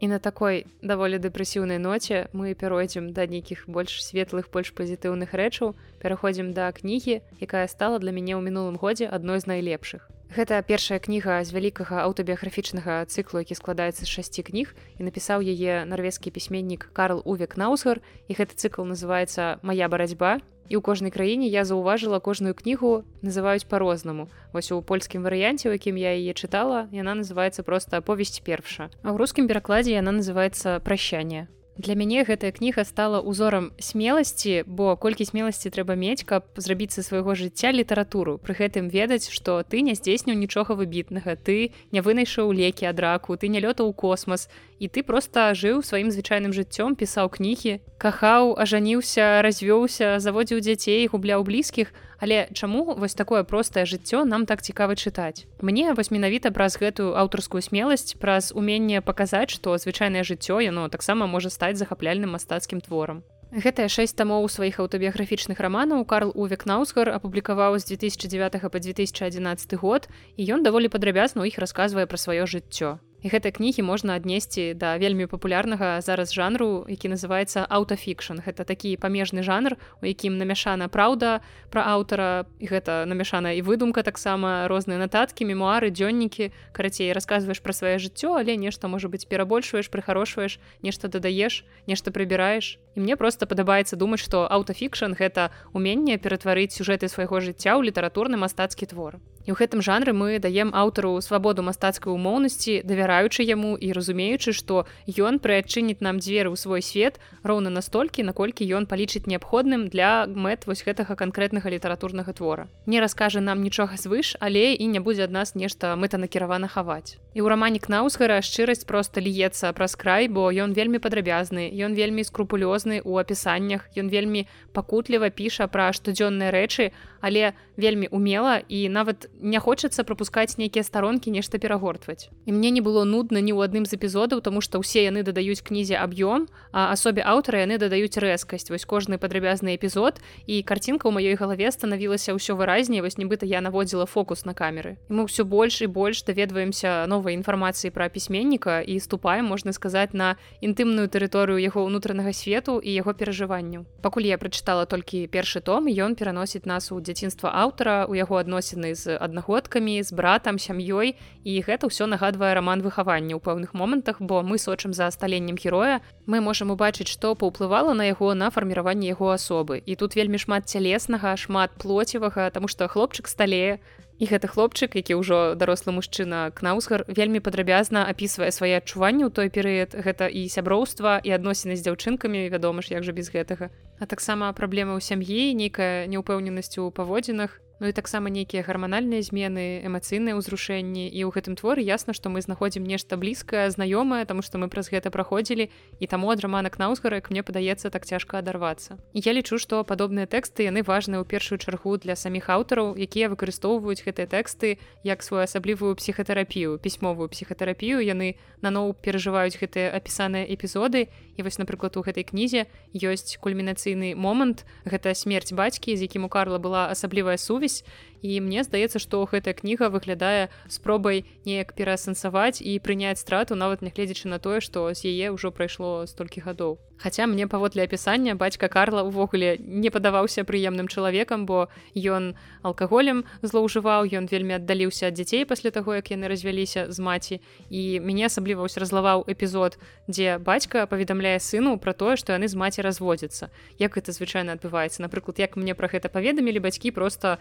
І на такой даволі дэпрэсіўнай ноце мы перайдзем да нейкіх больш светлых больш пазітыўных рэчаў пераходзім да кнігі якая стала для мяне ў мінулым годзе адной з найлепшых Гэта першая кніга з вялікага аўтабіяграфічнага цыклу які складаецца з шасці кніг і напісаў яе нарвежскі пісьменнік Карл увек наусгар. І гэты цыкл называется моя барацьба і ў кожнай краіне я заўважыла кожную кнігу называюць по-рознаму вось у польскім варыянце у якім я яе чытала яна называется просто аповесць перша а ў рускім перакладзе яна называется прощанне Для мяне гэтая кніга стала узорам смеласці, бо колькі смеласці трэба мець, каб зрабіць са свайго жыцця літаратуру. Пры гэтым ведаць, што ты не здзейсніў нічога выбітнага, ты не вынайшаў лекі ад раку, ты не лётаў у космас і ты проста жыў сваім звычайным жыццём, пісаў кнігі, кахаў, ажаніўся, развёўся, заводзіў дзяцей, губляў блізкіх, Але чаму вось такое простае жыццё нам так цікава чытаць? Мне вось менавіта праз гэтую аўтарскую смеласць праз уменне паказаць што звычайнае жыццё яно таксама можа стаць захапляльным мастацкім творам. Гэтыя шэсць тамоў сваіх аўтабіяграфічных раманаў Карл Увек Наусгар апублікаваў з 2009 по 2011 год і ён даволі падрабязна ў іх расказвае пра сваё жыццё гэтай кнігі можна аднесці да вельмі папулярнага зараз жанру які называется аўтафікшн. Гэта такі памежны жанр у якім намяшана праўда пра аўтара гэта намяшана і выдумка таксама розныя нататкі мемуары дзённікі. Карацей расказваеш пра сваё жыццё але нешта можа быць перабольшваеш прыхарошваеш нешта дадаеш нешта прыбіраеш. І мне просто падабаецца думаць што аўтафікшн гэта уменне ператварыць сюжэты свайго жыцця ў літаратурны мастацкі твор І ў гэтым жанры мы даем аўтару свабоду мастацкай умоўнасці, давяраючы яму і разумеючы, што ён прыадчыніць нам дзверы ў свой свет роўна настолькі, наколькі ён палічыць неабходным для мэт вось гэтага канкрэтнага літаратурнага твора. Не раскажа нам нічога звыш, але і не будзе ад нас нешта мэтанакіравана хаваць. І ў рамане Кнаусгара шчырасць проста льецца праз край, бо ён вельмі падрабязны, ён вельмі скрупулёзны ў апісаннях, ён вельмі пакутліва піша пра штодзённыя рэчы, але вельмі умела і нават не хочацца пропускаць нейкія старонкі нешта перагортваць. І мне не было нудна ні ў адным з эпізодаў тому что ўсе яны дадаюць кнізе аб'ём а асобе аўтара яны дадаюць рэзкасць. Вось кожны падрабязны эпізод і карцінка ў маёй галаве станавілася ўсё выразней вось нібыта я наводзіла фокус на камеры. І мы ўсё больш і больш даведваемся новай інфармацыі пра пісьменніка і ступаем можна сказаць на інтымную тэрыторыю яго ўнутранага свету і яго перажыванню пакуль я прачытала толькі першы том ён пераносіць нас у дзяцінства аўтара у яго адносіны з аднагодкамі з братам сям'ёй. І гэта ўсё нагадвае раман выхавання ў пэўных момантах бо мы сочым за сталеннем героя. Мы можам убачыць што паўплывала на яго на фарміраванне яго асобы. І тут вельмі шмат цялеснага шмат плоцевага тому что хлопчык сталее. І гэты хлопчык які ўжо дарослы мужчына кнаусгар вельмі падрабязна апісвае свае адчуванні ў той перыяд. Гэта і сяброўства і адносіны з дзяўчынкамі вядома ж як жа без гэтага. А таксама праблема ў сям'і нейкая неўпэўненасць у паводзінах Ну і таксама нейкія гарманальныя змены эмацыйныя ўзрушэнні і ў гэтым творы ясна што мы знаходзім нешта блізкае знаёмае таму што мы праз гэта праходзілі і таму ад раманак наўзгарак мне падаецца так цяжка адарвацца я лічу што падобныя тэксты яны важныя ў першую чаргу для саміх аўтараў якія выкарыстоўваюць гэтыя тэксты як свою асаблівую псіхатэрапію пісьмовую псіхатэрапію яны наноў перажываюць гэтыя апісаныя эпізоды і вось напрыклад у гэтай кнізе ёсць кульмінацыйны момант. Гэта смерць бацькі з якім у карла была асаблівая сувязь і мне здаецца што гэтая кніга выглядае спробай неяк пераасэнсаваць і прыняць страту нават нягледзячы на тое што з яе ўжо прайшло столькі гадоў Хаця мне паводле апісання бацька Карла ўвогуле не падаваўся прыемным чалавекам бо ён алкаголем злоўжываў ён вельмі аддаліўся ад дзяцей пасля таго як яны развяліся з маці. І мяне асабліва ўсь разлаваў эпізод дзе бацька паведамляе сыну пра тое што яны з маці разводзяцца. Як это звычайна адбываецца? Напрыклад як мне пра гэта паведамілі бацькі просто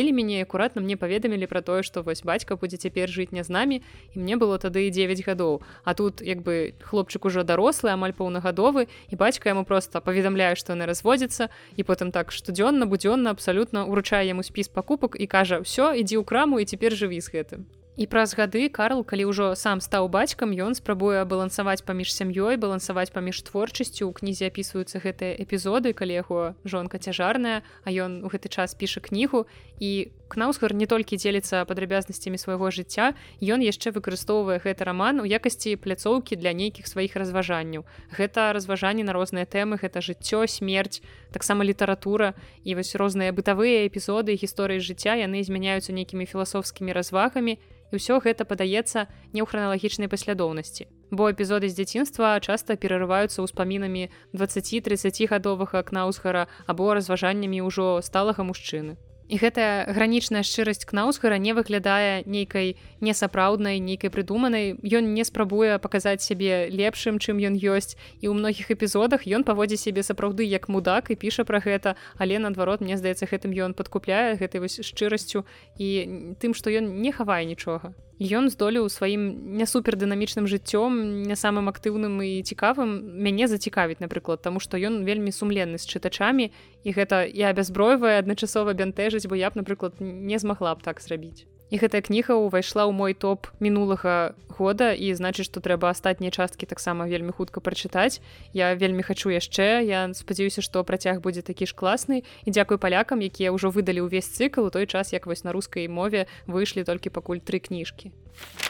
пасадзілі мяне акуратна мне паведамілі пра тое што вось бацька будзе цяпер жыць не з намі і мне было тады 9 гадоў а тут як бы хлопчык ужо дарослы амаль паўнагадовы і бацька яму просто паведамляю што яны разводзяцца і потым так штодзённа будзённа абсалютна уручае яму спіс пакупак і кажа ўсё ідзі ў краму і цяпер жыві з гэтым І праз гады Карл, калі ўжо сам стаў бацькам, ён спрабуе балансаваць паміж сям'ёй, балансаваць паміж творчасцю. У кнізе апісваюцца гэтыя эпізоды, калі яго жонка цяжарная, а ён у гэты час піша кнігу. І Кнаусгар не толькі дзеліцца падрабязнасцямі свайго жыцця, ён яшчэ выкарыстоўвае гэты раман у якасці пляцоўкі для нейкіх сваіх разважанняў. Гэта разважанні на розныя тэмы, гэта жыццё, смерць, таксама літаратура і вось розныя бытавыя эпізоды гісторыі жыцця яны змяняюцца нейкімі філасофскімі развагамі і ўсё гэта падаецца не ў храналагічнай паслядоўнасці. Бо эпізоды з дзяцінства часта перарываюцца ўспамінамі 20-30 гадовага акнаусгара або разважаннямі ўжо сталага мужчыны і гэтая гранічная шчырасць кнаусгара не выглядае нейкай несапраўднай нейкай прыдуманай. Ён не спрабуе паказаць сябе лепшым чым ён ёсць. І ў многіх эпізодах ён паводзі сябе сапраўды як мудак і піша пра гэта. Але наадварот мне здаецца гэтым ён падкупляе гэтай вось шчырасцю і тым што ён не хавае нічога ён здолеў сваім не супердынамічным жыццём не самым актыўным і цікавым мяне зацікавіць напрыклад таму што ён вельмі сумленны з чытачамі і гэта я бязбройвае адначасова бянтэжыць бо я б напрыклад не змагла б так зрабіць і гэтая кніга ўвайшла ў мой топ мінулага года і значыць што трэба астатнія часткі таксама вельмі хутка прачытаць. Я вельмі хачу яшчэ. Я спадзяюся што працяг будзе такі ж класны. І дзякуй палякам якія ўжо выдалі ўвесь цыкл у той час як вось на рускай мове выйшлі толькі пакуль тры кніжкі. а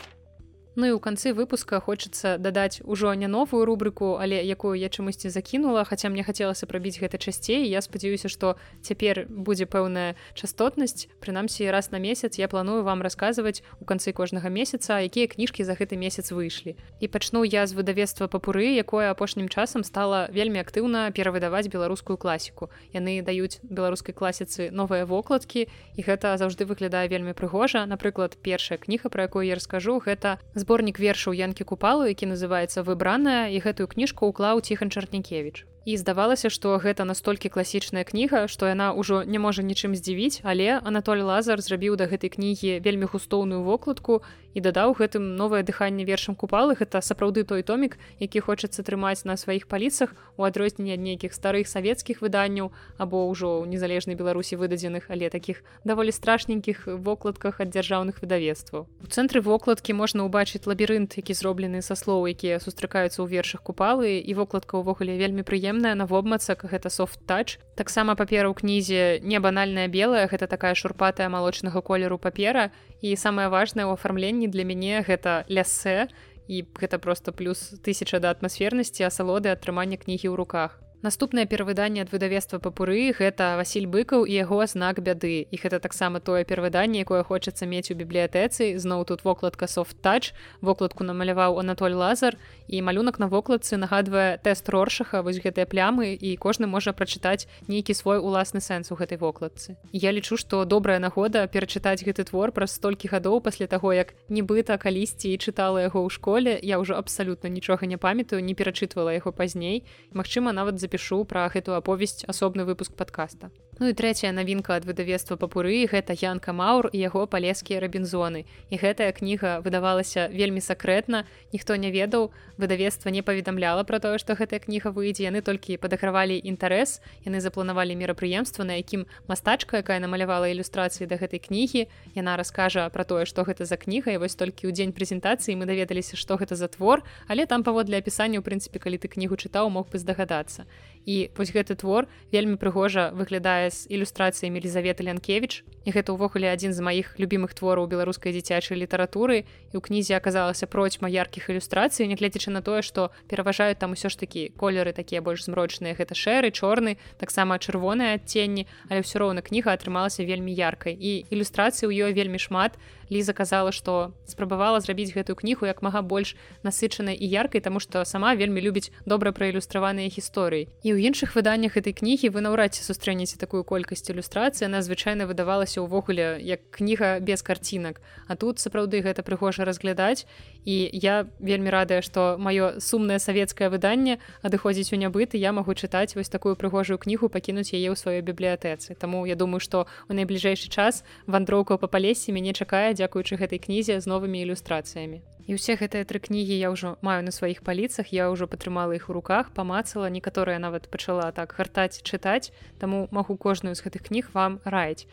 Ну і ў канцы выпуска хочацца дадаць ужо не новую рубрыку, але якую я чамусьці закінула, хаця мне хацелася прабіць гэта часцей. Я спадзяюся, што цяпер будзе пэўная частотнасць. Прынамсі раз на месяц я планую вам расказваць у канцы кожнага месяца, якія кніжкі за гэты месяц выйшлі. І пачну я з выдавецтва папуры, якое апошнім часам стала вельмі актыўна перавыдаваць беларускую класіку. Яны даюць беларускай класіцы новыя вокладкі і гэта заўжды выглядае вельмі прыгожа. Напрыклад, першая кніга, пра якую я раскажу, гэта зборнік вершаў янкі купалу які называецца выбраная і гэтую кніжку ўклаў ціхан чарнікевич і здавалася што гэта настолькі класічная кніга што яна ўжо не можа нічым здзівіць але Анатоль лазар зрабіў да гэтай кнігі вельмі густоўную вокладку і дадаў гэтым новае дыханне вершам купалы. Гэта сапраўды той томік які хочацца трымаць на сваіх паліцах у адрозненне ад нейкіх старых савецкіх выданняў або ўжо ў незалежнай беларусі выдадзеных але такіх даволі страшненькіх вокладках ад дзяржаўных выдавецтваў. У цэнтры вокладкі можна ўбачыць лабірынт які зроблены са слоў якія сустракаюцца ў вершах купалы і вокладка ўвогуле вельмі прыемна прыемная на вобмацак гэта софт-тач таксама папера ў кнізе не банальная белая гэта такая шурпатая малочнага колеру папера. І самае важнае ў афармленні для мяне гэта лясэ і гэта просто плюс тысяча да атмасфернасці асалоды атрымання кнігі ў руках Наступнае перавыданне ад выдавецтва папуры гэта Васіль быкаў і яго знак бяды. І гэта таксама тое перавыданне якое хочацца мець у бібліятэцы. Зноў тут вокладка софт-тач вокладку намаляваў Анатоль лазар. І малюнак на вокладцы нагадвае тэст роршаха вось гэтыя плямы і кожны можа прачытаць нейкі свой уласны сэнс у гэтай вокладцы. Я лічу што добрая нагода перачытаць гэты твор праз столькі гадоў пасля таго як нібыта калісьці і чытала яго ў школе. Я ўжо абсалютна нічога не памятаю не перачытвала яго пазней. Мачыма нават за запішу пра гэтую аповесць асобны выпуск подкаста Ну і трэцяя навінка ад выдавецтва папуры гэта янка маур і яго палескія рабінзоны і гэтая кніга выдавалася вельмі сакрэтна ніхто не ведаў выдавецтва не паведамляла пра тое што гэтая кніга выйдзе. Яны толькі падагравалі інтарэс яны запланавалі мерапрыемства на якім мастачка якая намалявала ілюстрацыі да гэтай кнігі яна раскажа пра тое што гэта за кніга і вось толькі ў дзень прэзентацыі мы даведаліся што гэта за твор але там паводле апісання ў прынцыпе калі ты кнігу чытаў мог бы здагадацца і вось гэты твор вельмі прыгожа выглядае з ілюстрацыямі Елізаветы Лянкевич і гэта ўвогуле адзін з маіх любімых твораў беларускай дзіцячай літаратуры. І ў кнізе аказалася процьма яркіх ілюстрацый нягледзячы на тое што пераважаюць там усё ж такі колеры такія больш змрочныя. Гэта шэры чорны таксама чырвоныя адценні але ўсё роўна кніга атрымалася вельмі яркай. І ілюстрацыі ў ёй вельмі шмат ліза казала што спрабавала зрабіць гэтую кнігу як мага больш насычанай і яркай таму што сама вельмі любіць добра праілюстраваныя гісторыі. І ў іншых выданнях этой кнігі вы наўрад ці сустрэнеце такую колькасць ілюстрацыі она звычайна выдавалася ўвогуле як кніга без карцінак. А тут сапраўды гэта прыгожа разглядаць. І я вельмі радая што маё сумнае савецкае выданне адыходзіць у нябыт і я магу чытаць вось такую прыгожую кнігу пакінуць яе ў сваёй бібліятэцы. Таму я думаю што у найбліжэйшы час вандроўка па палесе мяне чакае дзякуючы гэтай кнізе з новымі ілюстрацыямі. І ўсе гэтыя тры кнігі я ўжо маю на сваіх паліцах, я ўжо падтрымала іх у руках, памацала, некаторыя нават пачала так гартаць чытаць, таму магу кожную з гэтых кніг вам раіць.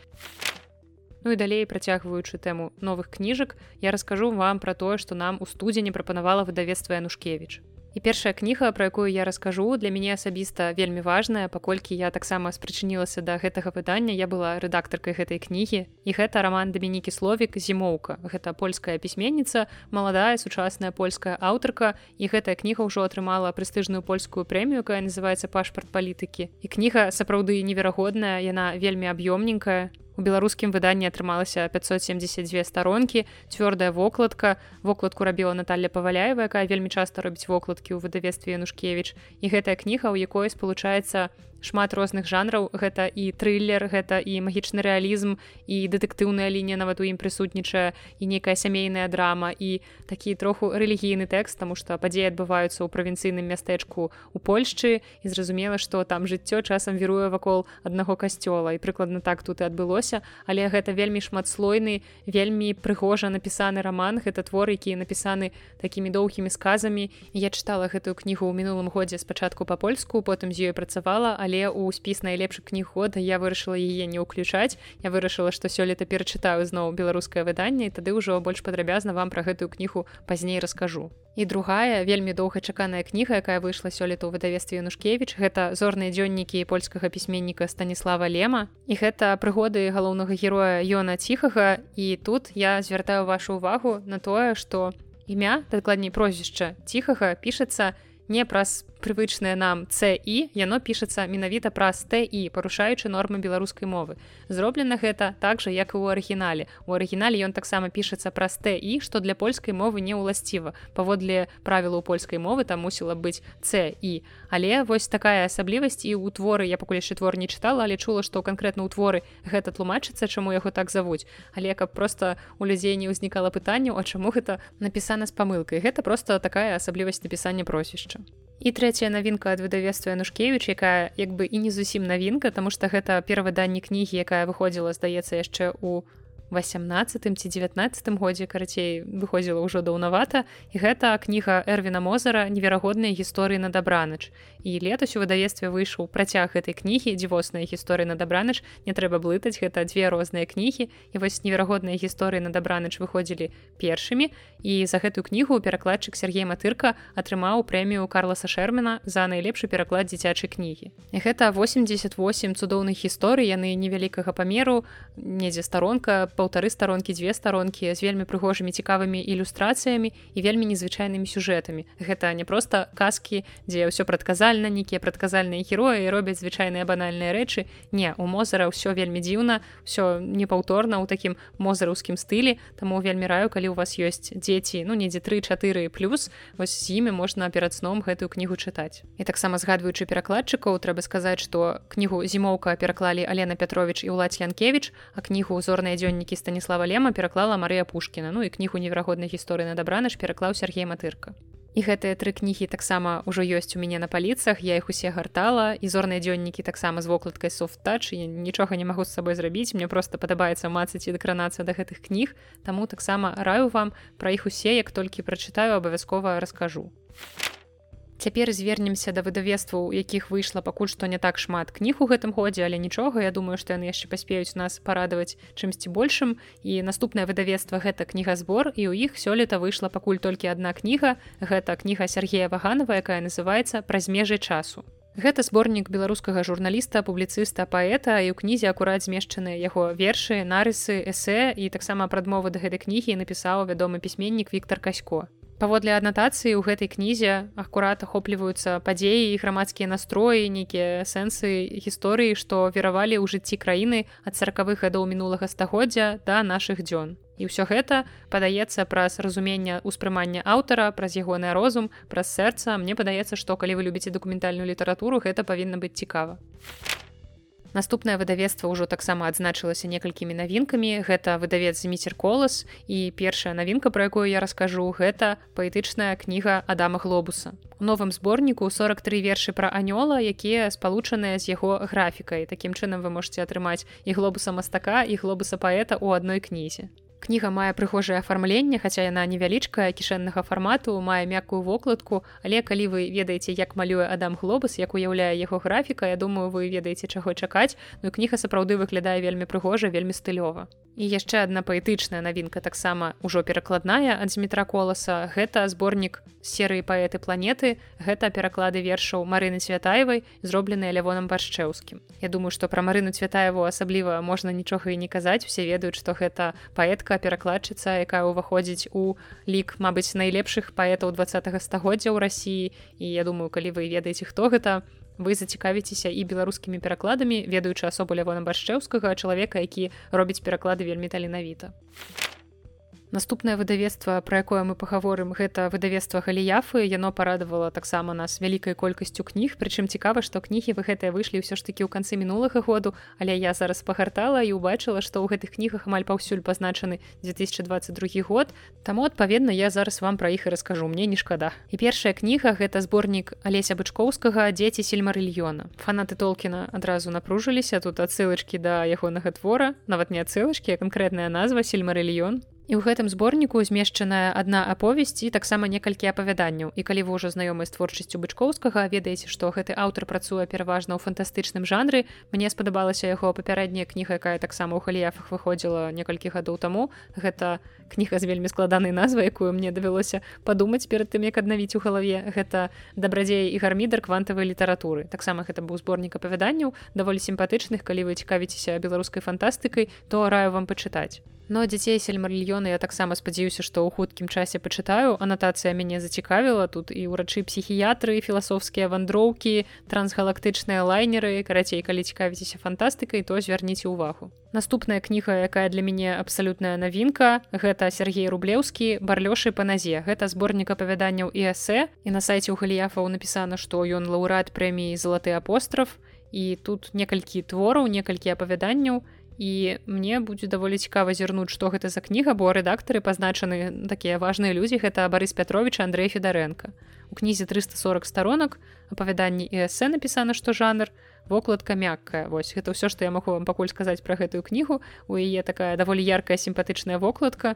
Ну і далей працягваючы тэму новых кніжак, я раскажу вам пра тое, што нам у студзені прапанавала выдавецтва Янушкевич. І першая кніга, пра якую я раскажу, для мяне асабіста вельмі важная, паколькі я таксама спрычынілася да гэтага выдання, я была рэдактаркай гэтай кнігі. І гэта раман Дамінікі Словік зімоўка. Гэта польская пісьменніца, маладая сучасная польская аўтарка. І гэтая кніга ўжо атрымала прэстыжную польскую прэмію, якая называецца пашпарт палітыкі. І кніга сапраўды неверагодная, яна вельмі аб'ёмненькая у беларускім выданні атрымалася 572 старонкі цвёрдая вокладка. Вокладку рабіла Наталья паваляева якая вельмі часта робіць вокладкі ў выдавестве янушкевич і гэтая кніга у якой спалучаецца шмат розных жанраў. Гэта і трыллер гэта і магічны рэалізм і дэтэктыўная лінія нават у ім прысутнічае і нейкая сямейная драма і такі троху рэлігійны тэкст таму што падзеі адбываюцца ў правінцыйным мястэчку у Польшчы і зразумела што там жыццё часам віруе вакол аднаго касцёла. І прыкладна так тут і адбылося. Але гэта вельмі шматслойны вельмі прыгожа напісаны раман. Гэта твор які напісаны такімі доўгімі сказамі. Я чытала гэтую кнігу ў мінулым годзе спачатку па-польску потым з ёй працавала але але у спіс найлепшых кніг года я вырашыла яе не ўключаць я вырашыла што сёлета перачытаю зноў беларускае выданне і тады ўжо больш падрабязна вам пра гэтую кнігу пазней раскажу. І другая вельмі доўгачаканая кніга якая выйшла сёлета ў выдавестве янушкевич гэта зорныя дзённікі польскага пісьменніка станіслава лема і гэта прыгоды галоўнага героя Йона ціхага. І тут я звяртаю вашу увагу на тое што імя дакладней прозвішча ціхага пішацца не праз прывычнае нам c і яно пішацца менавіта праз т і парушаючы нормы беларускай мовы. Зроблена гэта так жа як і ў арыгінале. У арыгінале ён таксама пішацца праз т і што для польскай мовы не ўласціва паводле правілу польскай мовы там мусіла быць c і але вось такая асаблівасць і ў творы я пакуль яшчэ твор не чытала але чула што канкрэтна ў творы гэта тлумачыцца чаму яго так завуць. Але каб просто у людзей не ўзнікала пытанняў а чаму гэта напісана з памылкай. Гэта просто такая асаблівасць напісання просішча і трэцяя навінка ад выдавецтва янушкевич якая як бы і не зусім навінка тому что гэта перавыданні кнігі якая выходзіла здаецца яшчэ у 18 ці 19 годзе карацей выходзіла ўжо даўнавата і гэта кніга эрвіна мозара неверагодныя гісторыі на дабранач і летась у выдавестве выйшаў працяг гэтай кнігі дзівосныя гісторыі на дабранач не трэба блытаць гэта две розныя кнігі. І вось неверагодныя гісторыі на дабранач выходзілі першымі. І за гэтую кнігу перакладчык Сергей матырка атрымаў прэмію карласа шэрмена за найлепшы пераклад дзіцячай кнігі. І гэта 88 цудоўных гісторый яны невялікага памеру недзе старонка паўтары старонкі дзве старонкі з вельмі прыгожымі цікавымі ілюстрацыямі і вельмі незвычайнымі сюжэтамі. Гэта не проста казкі дзе ўсё прадказальна нейкія прадказальныя героі робяць звычайныя банальныя рэчы. Не у мозара ўсё вельмі дзіўна все непаўторна ў такім мозараўскім стылі таму вельмі раю калі у вас ёсць дзеці ну недзе тры-чатыры плюс вось з імі можна перад сном гэтую кнігу чытаць. І таксама згадваючы перакладчыкаў трэба сказаць што кнігу зімоўка пераклалі Алена Петрович і ўлад Янкевич а кнігу узорныя дзённікі які станіслава лема пераклала Марыя пушкіна. Ну і кнігу невыраходнай гісторыі на дабраныш пераклаў Сергей матырка. І гэтыя тры кнігі таксама ўжо ёсць у мяне на паліцах я іх усе гартала. І зорныя дзённікі таксама з вокладкай софт-тач нічога не магу з сабой зрабіць мне просто падабаецца мацаць і дакранацца да гэтых кніг. Таму таксама раю вам пра іх усе як толькі прачытаю абавязкова раскажу Цяпер звернемся да выдавецтваў, якіх выйшла пакуль што не так шмат кніг у гэтым годзе, але нічога, я думаю, што яны яшчэ паспеюць нас парадаваць чымсьці большым. І наступнае выдавецтва гэта кнігазбор і ў іх сёлета выйшла пакуль толькі адна кніга. Гэта кніга Сергея Ваганова, якая называецца праз межы часу. Гэта зборнік беларускага журналіста, публіцыста, паэта і ў кнізе акурат змешчаныя яго вершы, нарысы, эсэ і таксама прадмовы да гэтай кнігі напісаў вядомы пісьменнік Віктор Касько. Паводле анатацыі ў гэтай кнізе акурат ахопліваюцца падзеі і грамадскія настроі, нейкія сэнсы гісторыі, што веравалі ў жыцці краіны ад сороквых гадоў мінулага стагоддзя да нашых дзён. І ўсё гэта падаецца праз разумення ўспрымання аўтара, праз ягоны розум, праз сэрца, мне падаецца, што калі вы любіце дакументальную літаратуру, гэта павінна быць цікава. Наступнае выдавецтва ўжо таксама адзначылася некалькімі навінкамі. Гэта выдавец зміцер колас і першая навінка, пра якую я раскажу, гэта паэтычная кніга Адама Глобуса. У новым зборніку 43 вершы пра анёла, якія спалучаныя з яго графікай. Такім чынам вы можете атрымаць і глобуса мастака і глобуса паэта ў адной кнізе. Кніга мае прыгожае афармленне, хаця яна невялічкая кішэннага фармату, мае мяккую вокладку, але калі вы ведаеце, як малюе Адам глобус, як уяўляе яго графіка, я думаю, вы ведаеце чаго чакаць, ну кніга сапраўды выглядае вельмі прыгожа, вельмі стылёва. І яшчэ адна паэтычная навінка таксама ўжо перакладная ад змітра коласа. Гэта зборнік серыі паэты планеты, гэта пераклады вершаў Марыны Цвятаевай, зробленыя лявоном баршчэўскім. Я думаю, што пра Марыну Цвятаеву асабліва можна нічога і не казаць, усе ведаюць, што гэта паэтка перакладчыца, якая ўваходзіць у лік, мабыць, найлепшых паэтаў два стагоддзя ў рассіі. І я думаю, калі вы ведаеце, хто гэта, вы зацікавіцеся і беларускімі перакладамі ведаючы асобу лявона башчэўскага чалавека які робіць пераклады вельмі таленавіта Наступнае выдавецтва, пра якое мы пагаворым, гэта выдавецтва галіяфы, яно парадавала таксама нас вялікай колькасцю кніг. Прычым цікава, што кнігі вы гэтыя выйшлі ўсё ж такі ў канцы мінулага году, але я зараз пагартала і ўбачыла, што ў гэтых кнігах амаль паўсюль пазначаны 2022 год. Таму адпаведна я зараз вам пра іх і раскажу мне не шкада. І першая кніга гэта зборнік алеся бычкоўскага дзеці сельмарыльёна. Фанаты толкіна адразу напружыліся тут адсылачкі да ягонага твора, нават не адсылачкі, а канкрэтная назва сельмарыльён І ў гэтым зборніку змешчаная адна аповесць і таксама некалькі апавяданняў. І калі вы ўжо знаёмы з творчасцю бычкоўскага, ведаеце, што гэты аўтар працуе пераважна ў фантастычным жанры. Мне спадабалася яго папярэдняя кніга, якая таксама ў халіяфах выходзіла некалькі гадоў таму. Гэта кніга з вельмі складанай назвай, якую мне давялося падумаць перад тым, як аднавіць у галаве. Гэта дабрадзея і гармідар квантавай літаратуры. Таксама гэта быў зборнік апавяданняў, даволі сімпатычных, калі вы цікавіцеся беларускай фантастыкай, то раю вам пачытаць. Но дзяцей сельмарільёны я таксама спадзяюся, што ў хуткім часе пачытаю. Анатацыя мяне зацікавіла тут і ўрачы псіхіятры, філасофскія вандроўкі, трансгалактычныя лайнеры, карацей, калі цікавіцеся фантастыкай, то звярніце ўвагу. Наступная кніга, якая для мяне абсалютная навінка, гэта Сергей рублеўскі барлёшы па назе. Гэта зборнік апавяданняў і эсэ. І на сайце ў галіяфаў напісана, што ён лаўрад прэміі залаты апостраф. І тут некалькі твораў, некалькі апавяданняў, і мне будзе даволі цікава зірнуць што гэта за кніга бо рэдактары пазначаны такія важныя людзі. Гэта Барыс пятрович Андрей федарэнка у кнізе 340 сторонок апавяданні і эсэ напісана што жанр вокладка мяккая. Вось гэта ўсё што я магу вам пакуль сказаць пра гэтую кнігу. У яе такая даволі яркая сімпатычная вокладка.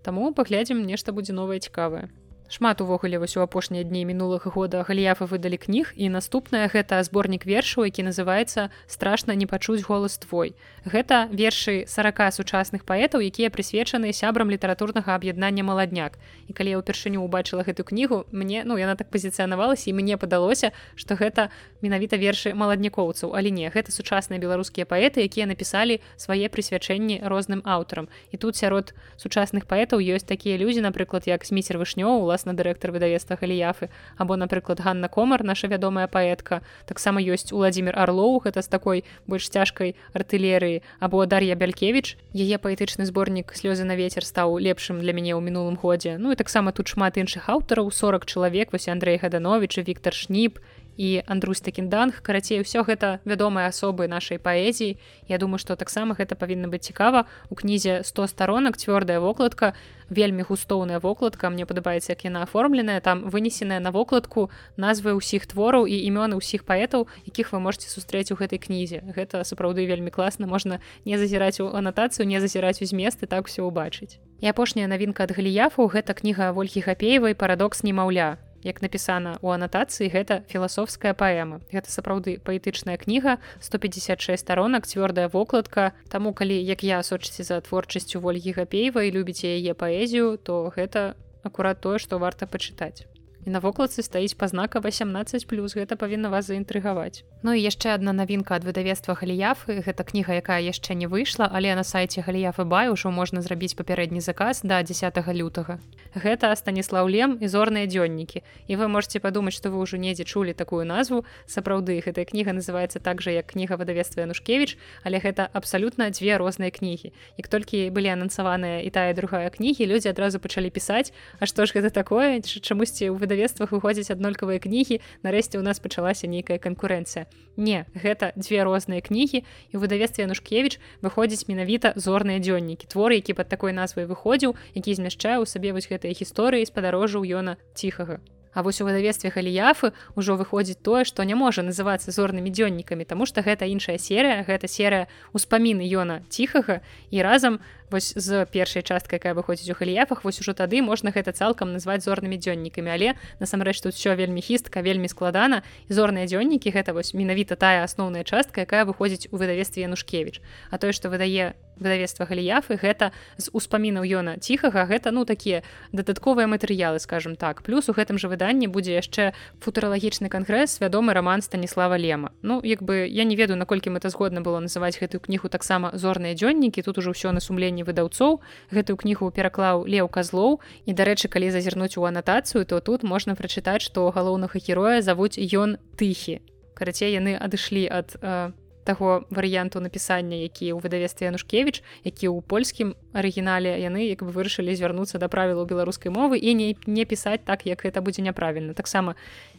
Таму паглядзім нешта будзе новае цікавае шмат увогуле вось у апошнія дні мінулага года галіяфы выдалі кніг і наступная гэта зборнік вершаў які называется страшна не пачуць голас твой гэта вершы 40 сучасных паэтаў якія прысвечаны сябрам літаратурнага аб'яднання маладняк. І калі я ўпершыню убачыла гэту кнігу мне ну яна так пазіцыянавалася і мне падалося что гэта менавіта вершы маладнікоўцаў але не гэта сучасныя беларускія паэты якія напісалі свае прысвячэнні розным аўтарам. І тут сярод сучасных паэтаў ёсць такія людзі напрыклад як сміцер вышнё улас уласна дырэктар выдавецтва галіяфы. Або напрыклад Ганна комар наша вядомая паэтка. Таксама ёсць уладзімир орлоу гэта з такой больш цяжкай артылерыі. Або дар'я бялькевич яе паэтычны зборнік слёзы на ветер стаў лепшым для мяне ў мінулым годзе. Ну і таксама тут шмат іншых аўтараў 40 чалавек вось Андрей гаданович Віктор шніп і Андрусь такінданг карацей усё гэта вядомыя асобы нашай паэзіі. Я думаю што таксама гэта павінна быць цікава. У кнізе 100 сторонок цвёрдая вокладка вельмі густоўная вокладка мне падабаецца як яна аформленая. Там вынесеная на вокладку назвы ўсіх твораў і імёны ўсіх паэтаў якіх вы можете сустрэць у гэтай кнізе. Гэта сапраўды вельмі класна. Можна не зазіраць у анатацыю не зазіраць у зместы так все ўбачыць. І апошняя навінка ад галіяфу гэта кніга ольгі гапеевай парадокс немаўля як напісана у анатацыі гэта філасофская паэма. Гэта сапраўды паэтычная кніга 156 сторонок цвёрдая вокладка. Таму калі як я сочыце за творчасцю ольгі гапеева і любіце яе паэзію то гэта акурат тое што варта пачытаць і на вокладцы стаіць пазнака 18 плюс гэта павінна вас заінтрыгаваць. Ну і яшчэ одна навінка ад выдавецтва галіяфы гэта кніга якая яшчэ не выйшла але на сайце галіяфы бай ужо можна зрабіць папярэдні заказ да 10 лютага. Гэта станіслав лем і зорныя дзённікі і вы можете падумаць што вы ўжо недзе чулі такую назву. Сапраўды гэтая кніга называется так же як кніга выдавецтва янушкевич але гэта абсалютна дзве розныя кнігі. Як толькі былі анансаваныя і тая другая кнігі людзі адразу пачалі пісаць А што ж гэта такое? Чамусьці ў выдавецтвах выходзяць аднолькавыя кнігі нарэшце у нас пачалася нейкая канкурэнцыя. Не гэта дзве розныя кнігі і выдавецтва янушкевич выходзіць менавіта зорныя дзённікі творы які пад такой назвай выходзіў які змяшчае ў сабе вось гэтыя гісторыі спадарожжаў ёна ціхага А вось у выдавецтве халіяфы ўжо выходзіць тое што не можа называцца зорнымі дзённікамі Таму што гэта іншая серыя гэта серыя успаміны ёна ціхага. І разам вось з першай часткай якая выходзіць у халіяфах вось ужо тады можна гэта цалкам назваць зорнымі дзённікамі. Але насамрэч тут все вельмі хістка вельмі складана. І зорныя дзённікі гэта вось менавіта тая асноўная частка якая выходзіць у выдавестве янушкевич а тое што выдае выдавецтва галіяфы гэта з успамінаў ёна ціхага гэта ну такія дадатковыя матэрыялы скажем так. Плюс у гэтым жа выданні будзе яшчэ футуралагічны кангрэс вядомы роман станіслава лема. Ну як бы я не ведаю наколькі мэта згодна было называць гэтую кнігу таксама зорныя дзённікі тут ужо ўсё на сумленні выдаўцоў. Гэтую кнігу пераклаў леў казлоў. І дарэчы калі зазірнуць у анатацыю то тут можна прачытаць што галоўнага героя завуць ён тыхі. Карацей яны адышлі ад э, таго варыянту напісання які ў выдавестве янушкевич які ў польскім арыгінале яны як бы вырашылі звярнуцца да правілаў беларускай мовы і не не пісаць так як гэта будзе няправільна. Таксама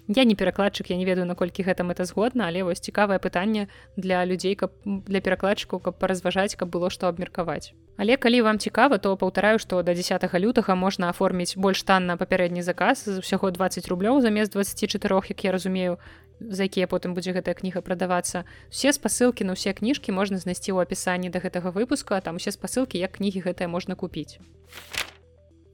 я не перакладчык я не ведаю наколькі гэта мэта згодна але вось цікавае пытанне для людзей каб для перакладчыкаў каб паразважаць каб было што абмеркаваць. Але калі вам цікава то паўтараю што до 10 лютага можна аформіць больш танна папярэдні заказ з усяго 20 рублёў замест 24 як я разумею за якія потым будзе гэтая кніга прадавацца. Все спасылкі на ўсе кніжкі можна знайсці ў апісанні да гэтага выпуска там усе спасылкі як кнігі гэтыя можна купіць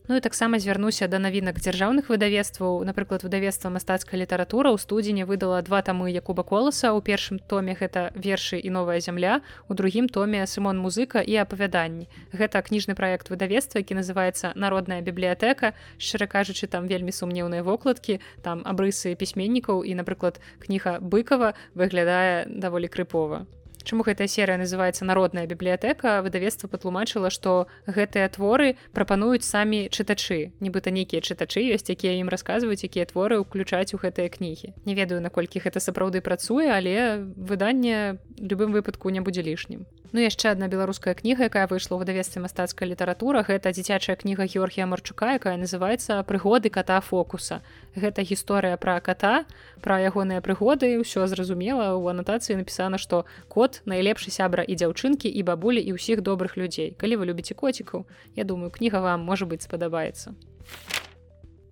Ну і таксама звярнуся да навінак дзяржаўных выдавецтваў. Напрыклад выдавецтва мастацкая літаратура ў студзені выдала два тамы якуба коласа у першым томе гэта вершы і новая зямля у другім томе сымон музыка і апавяданні гэта кніжны праект выдавецтва які называется народная бібліятэка шчыра кажучы там вельмі сумнеўныя вокладкі там абрысы пісьменнікаў і напрыклад кніга быкова выглядае даволі крыпова Чаму гэтая серыя называется народная бібліятэка выдавецтва патлумачыла што гэтыя творы прапануюць самі чытачы. Нібыта нейкія чытачы ёсць якія ім расказваюць якія творы ўключаць у гэтыя кнігі. Не ведаю наколькі гэта сапраўды працуе але выданне любым выпадку не будзе лішнім. Ну яшчэ одна беларуская кніга якая выйшла ў выдавецтве мастацкая літаратура гэта дзіцячая кніга Георгія марчука якая называется прыгоды кота фокуса гэта гісторыя пра кота пра ягоныя прыгоды ўсё зразумела у анатацыі напісана што кот найлепшы сябра і дзяўчынкі і бабулі і ўсіх добрых людзей. Калі вы любіце коцікаў Я думаю кніга вам можа быть спадабаецца.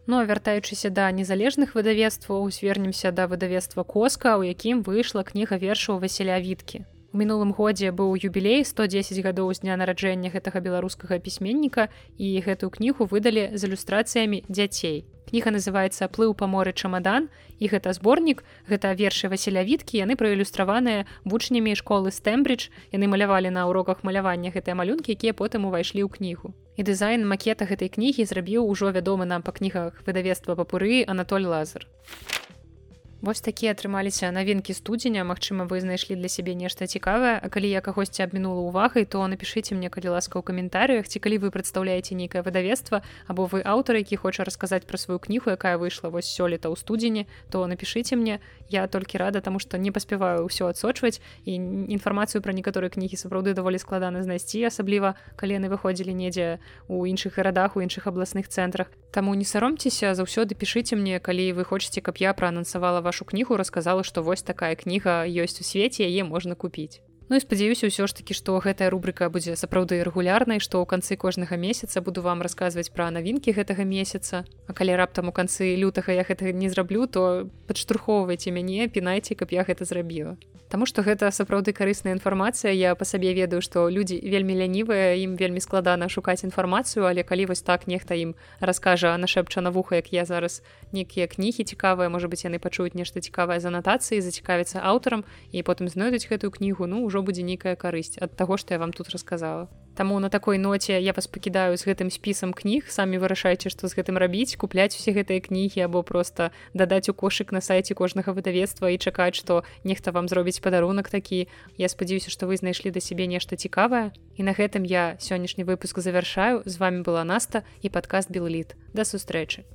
Ну, вяртаючыся да незалежных выдавецтваў звернемся да выдавецтва коска у якім выйшла кніга вершаў васіля віткі. Мінулым годзе быў юбілей 110 гадоў з дня нараджэння гэтага беларускага пісьменніка і гэтую кнігу выдалі з ілюстрацыямі дзяцей. Кніга называецца плыў па моры чамадан і гэта зборнік гэта вершы васілявіткі яны праілюстраваныя вучнямі школы стэмбридж яны малявалі на уроках малявання гэтыя малюнкі якія потым увайшлі ў кнігу. І дызайн макета гэтай кнігі зрабіў ужо вядомы нам па кнігах выдавецтва папуры Анатоль лазар Вось такія атрымаліся навінкі студзеня Мачыма вы знайшлі для сябе нешта цікавае. А калі я кагосьці абмінула увагай то напішыце мне калі ласка ў каментарыях ці калі вы прадстаўляеце нейкае выдавецтва або вы аўтар які хоча расказаць пра сваю кніху якая выйшла вось сёлета ў студзені то напішыце мне. Я толькі рада таму што не паспяваю ўсё адсочваць і інфармацыю пра некаторыя кнігі сапраўды даволі складана знайсці асабліва калі яны выходзілі недзе у іншых гарадах у іншых абласных цэнтрах. Таму не саромцеся заўсёды пішыце мне калі вы хочаце каб я праанансавала вашу кнігу расказала што вось такая кніга ёсць у свеце яе можна купіць Ну і спадзяюся ўсё ж такі што гэтая рубрыка будзе сапраўды рэгулярнай што ў канцы кожнага месяца буду вам расказваць пра навінкі гэтага месяца. А калі раптам у канцы лютага я гэтага не зраблю то падштурхоўвайце мяне пінайце каб я гэта зрабіла. Таму што гэта сапраўды карысная інфармацыя. Я па сабе ведаю што людзі вельмі лянівыя ім вельмі складана шукаць інфармацыю але калі вось так нехта ім раскажа нашэпча на вуха як я зараз нейкія кнігі цікавыя можа быть яны пачуюць нешта цікавае з анатацыі зацікавіцца аўтарам і потым знойдуць гэтую кнігу ну ўжо ўжо будзе нейкая карысць ад таго што я вам тут расказала. Таму на такой ноце я вас пакідаю з гэтым спісам кніг. Самі вырашайце што з гэтым рабіць купляць усе гэтыя кнігі або просто дадаць у кошык на сайце кожнага выдавецтва і чакаць што нехта вам зробіць падарунак такі. Я спадзяюся што вы знайшлі да сябе нешта цікавае. І на гэтым я сённяшні выпуск завяршаю. З вами была наста і падкаст белліт да сустрэчы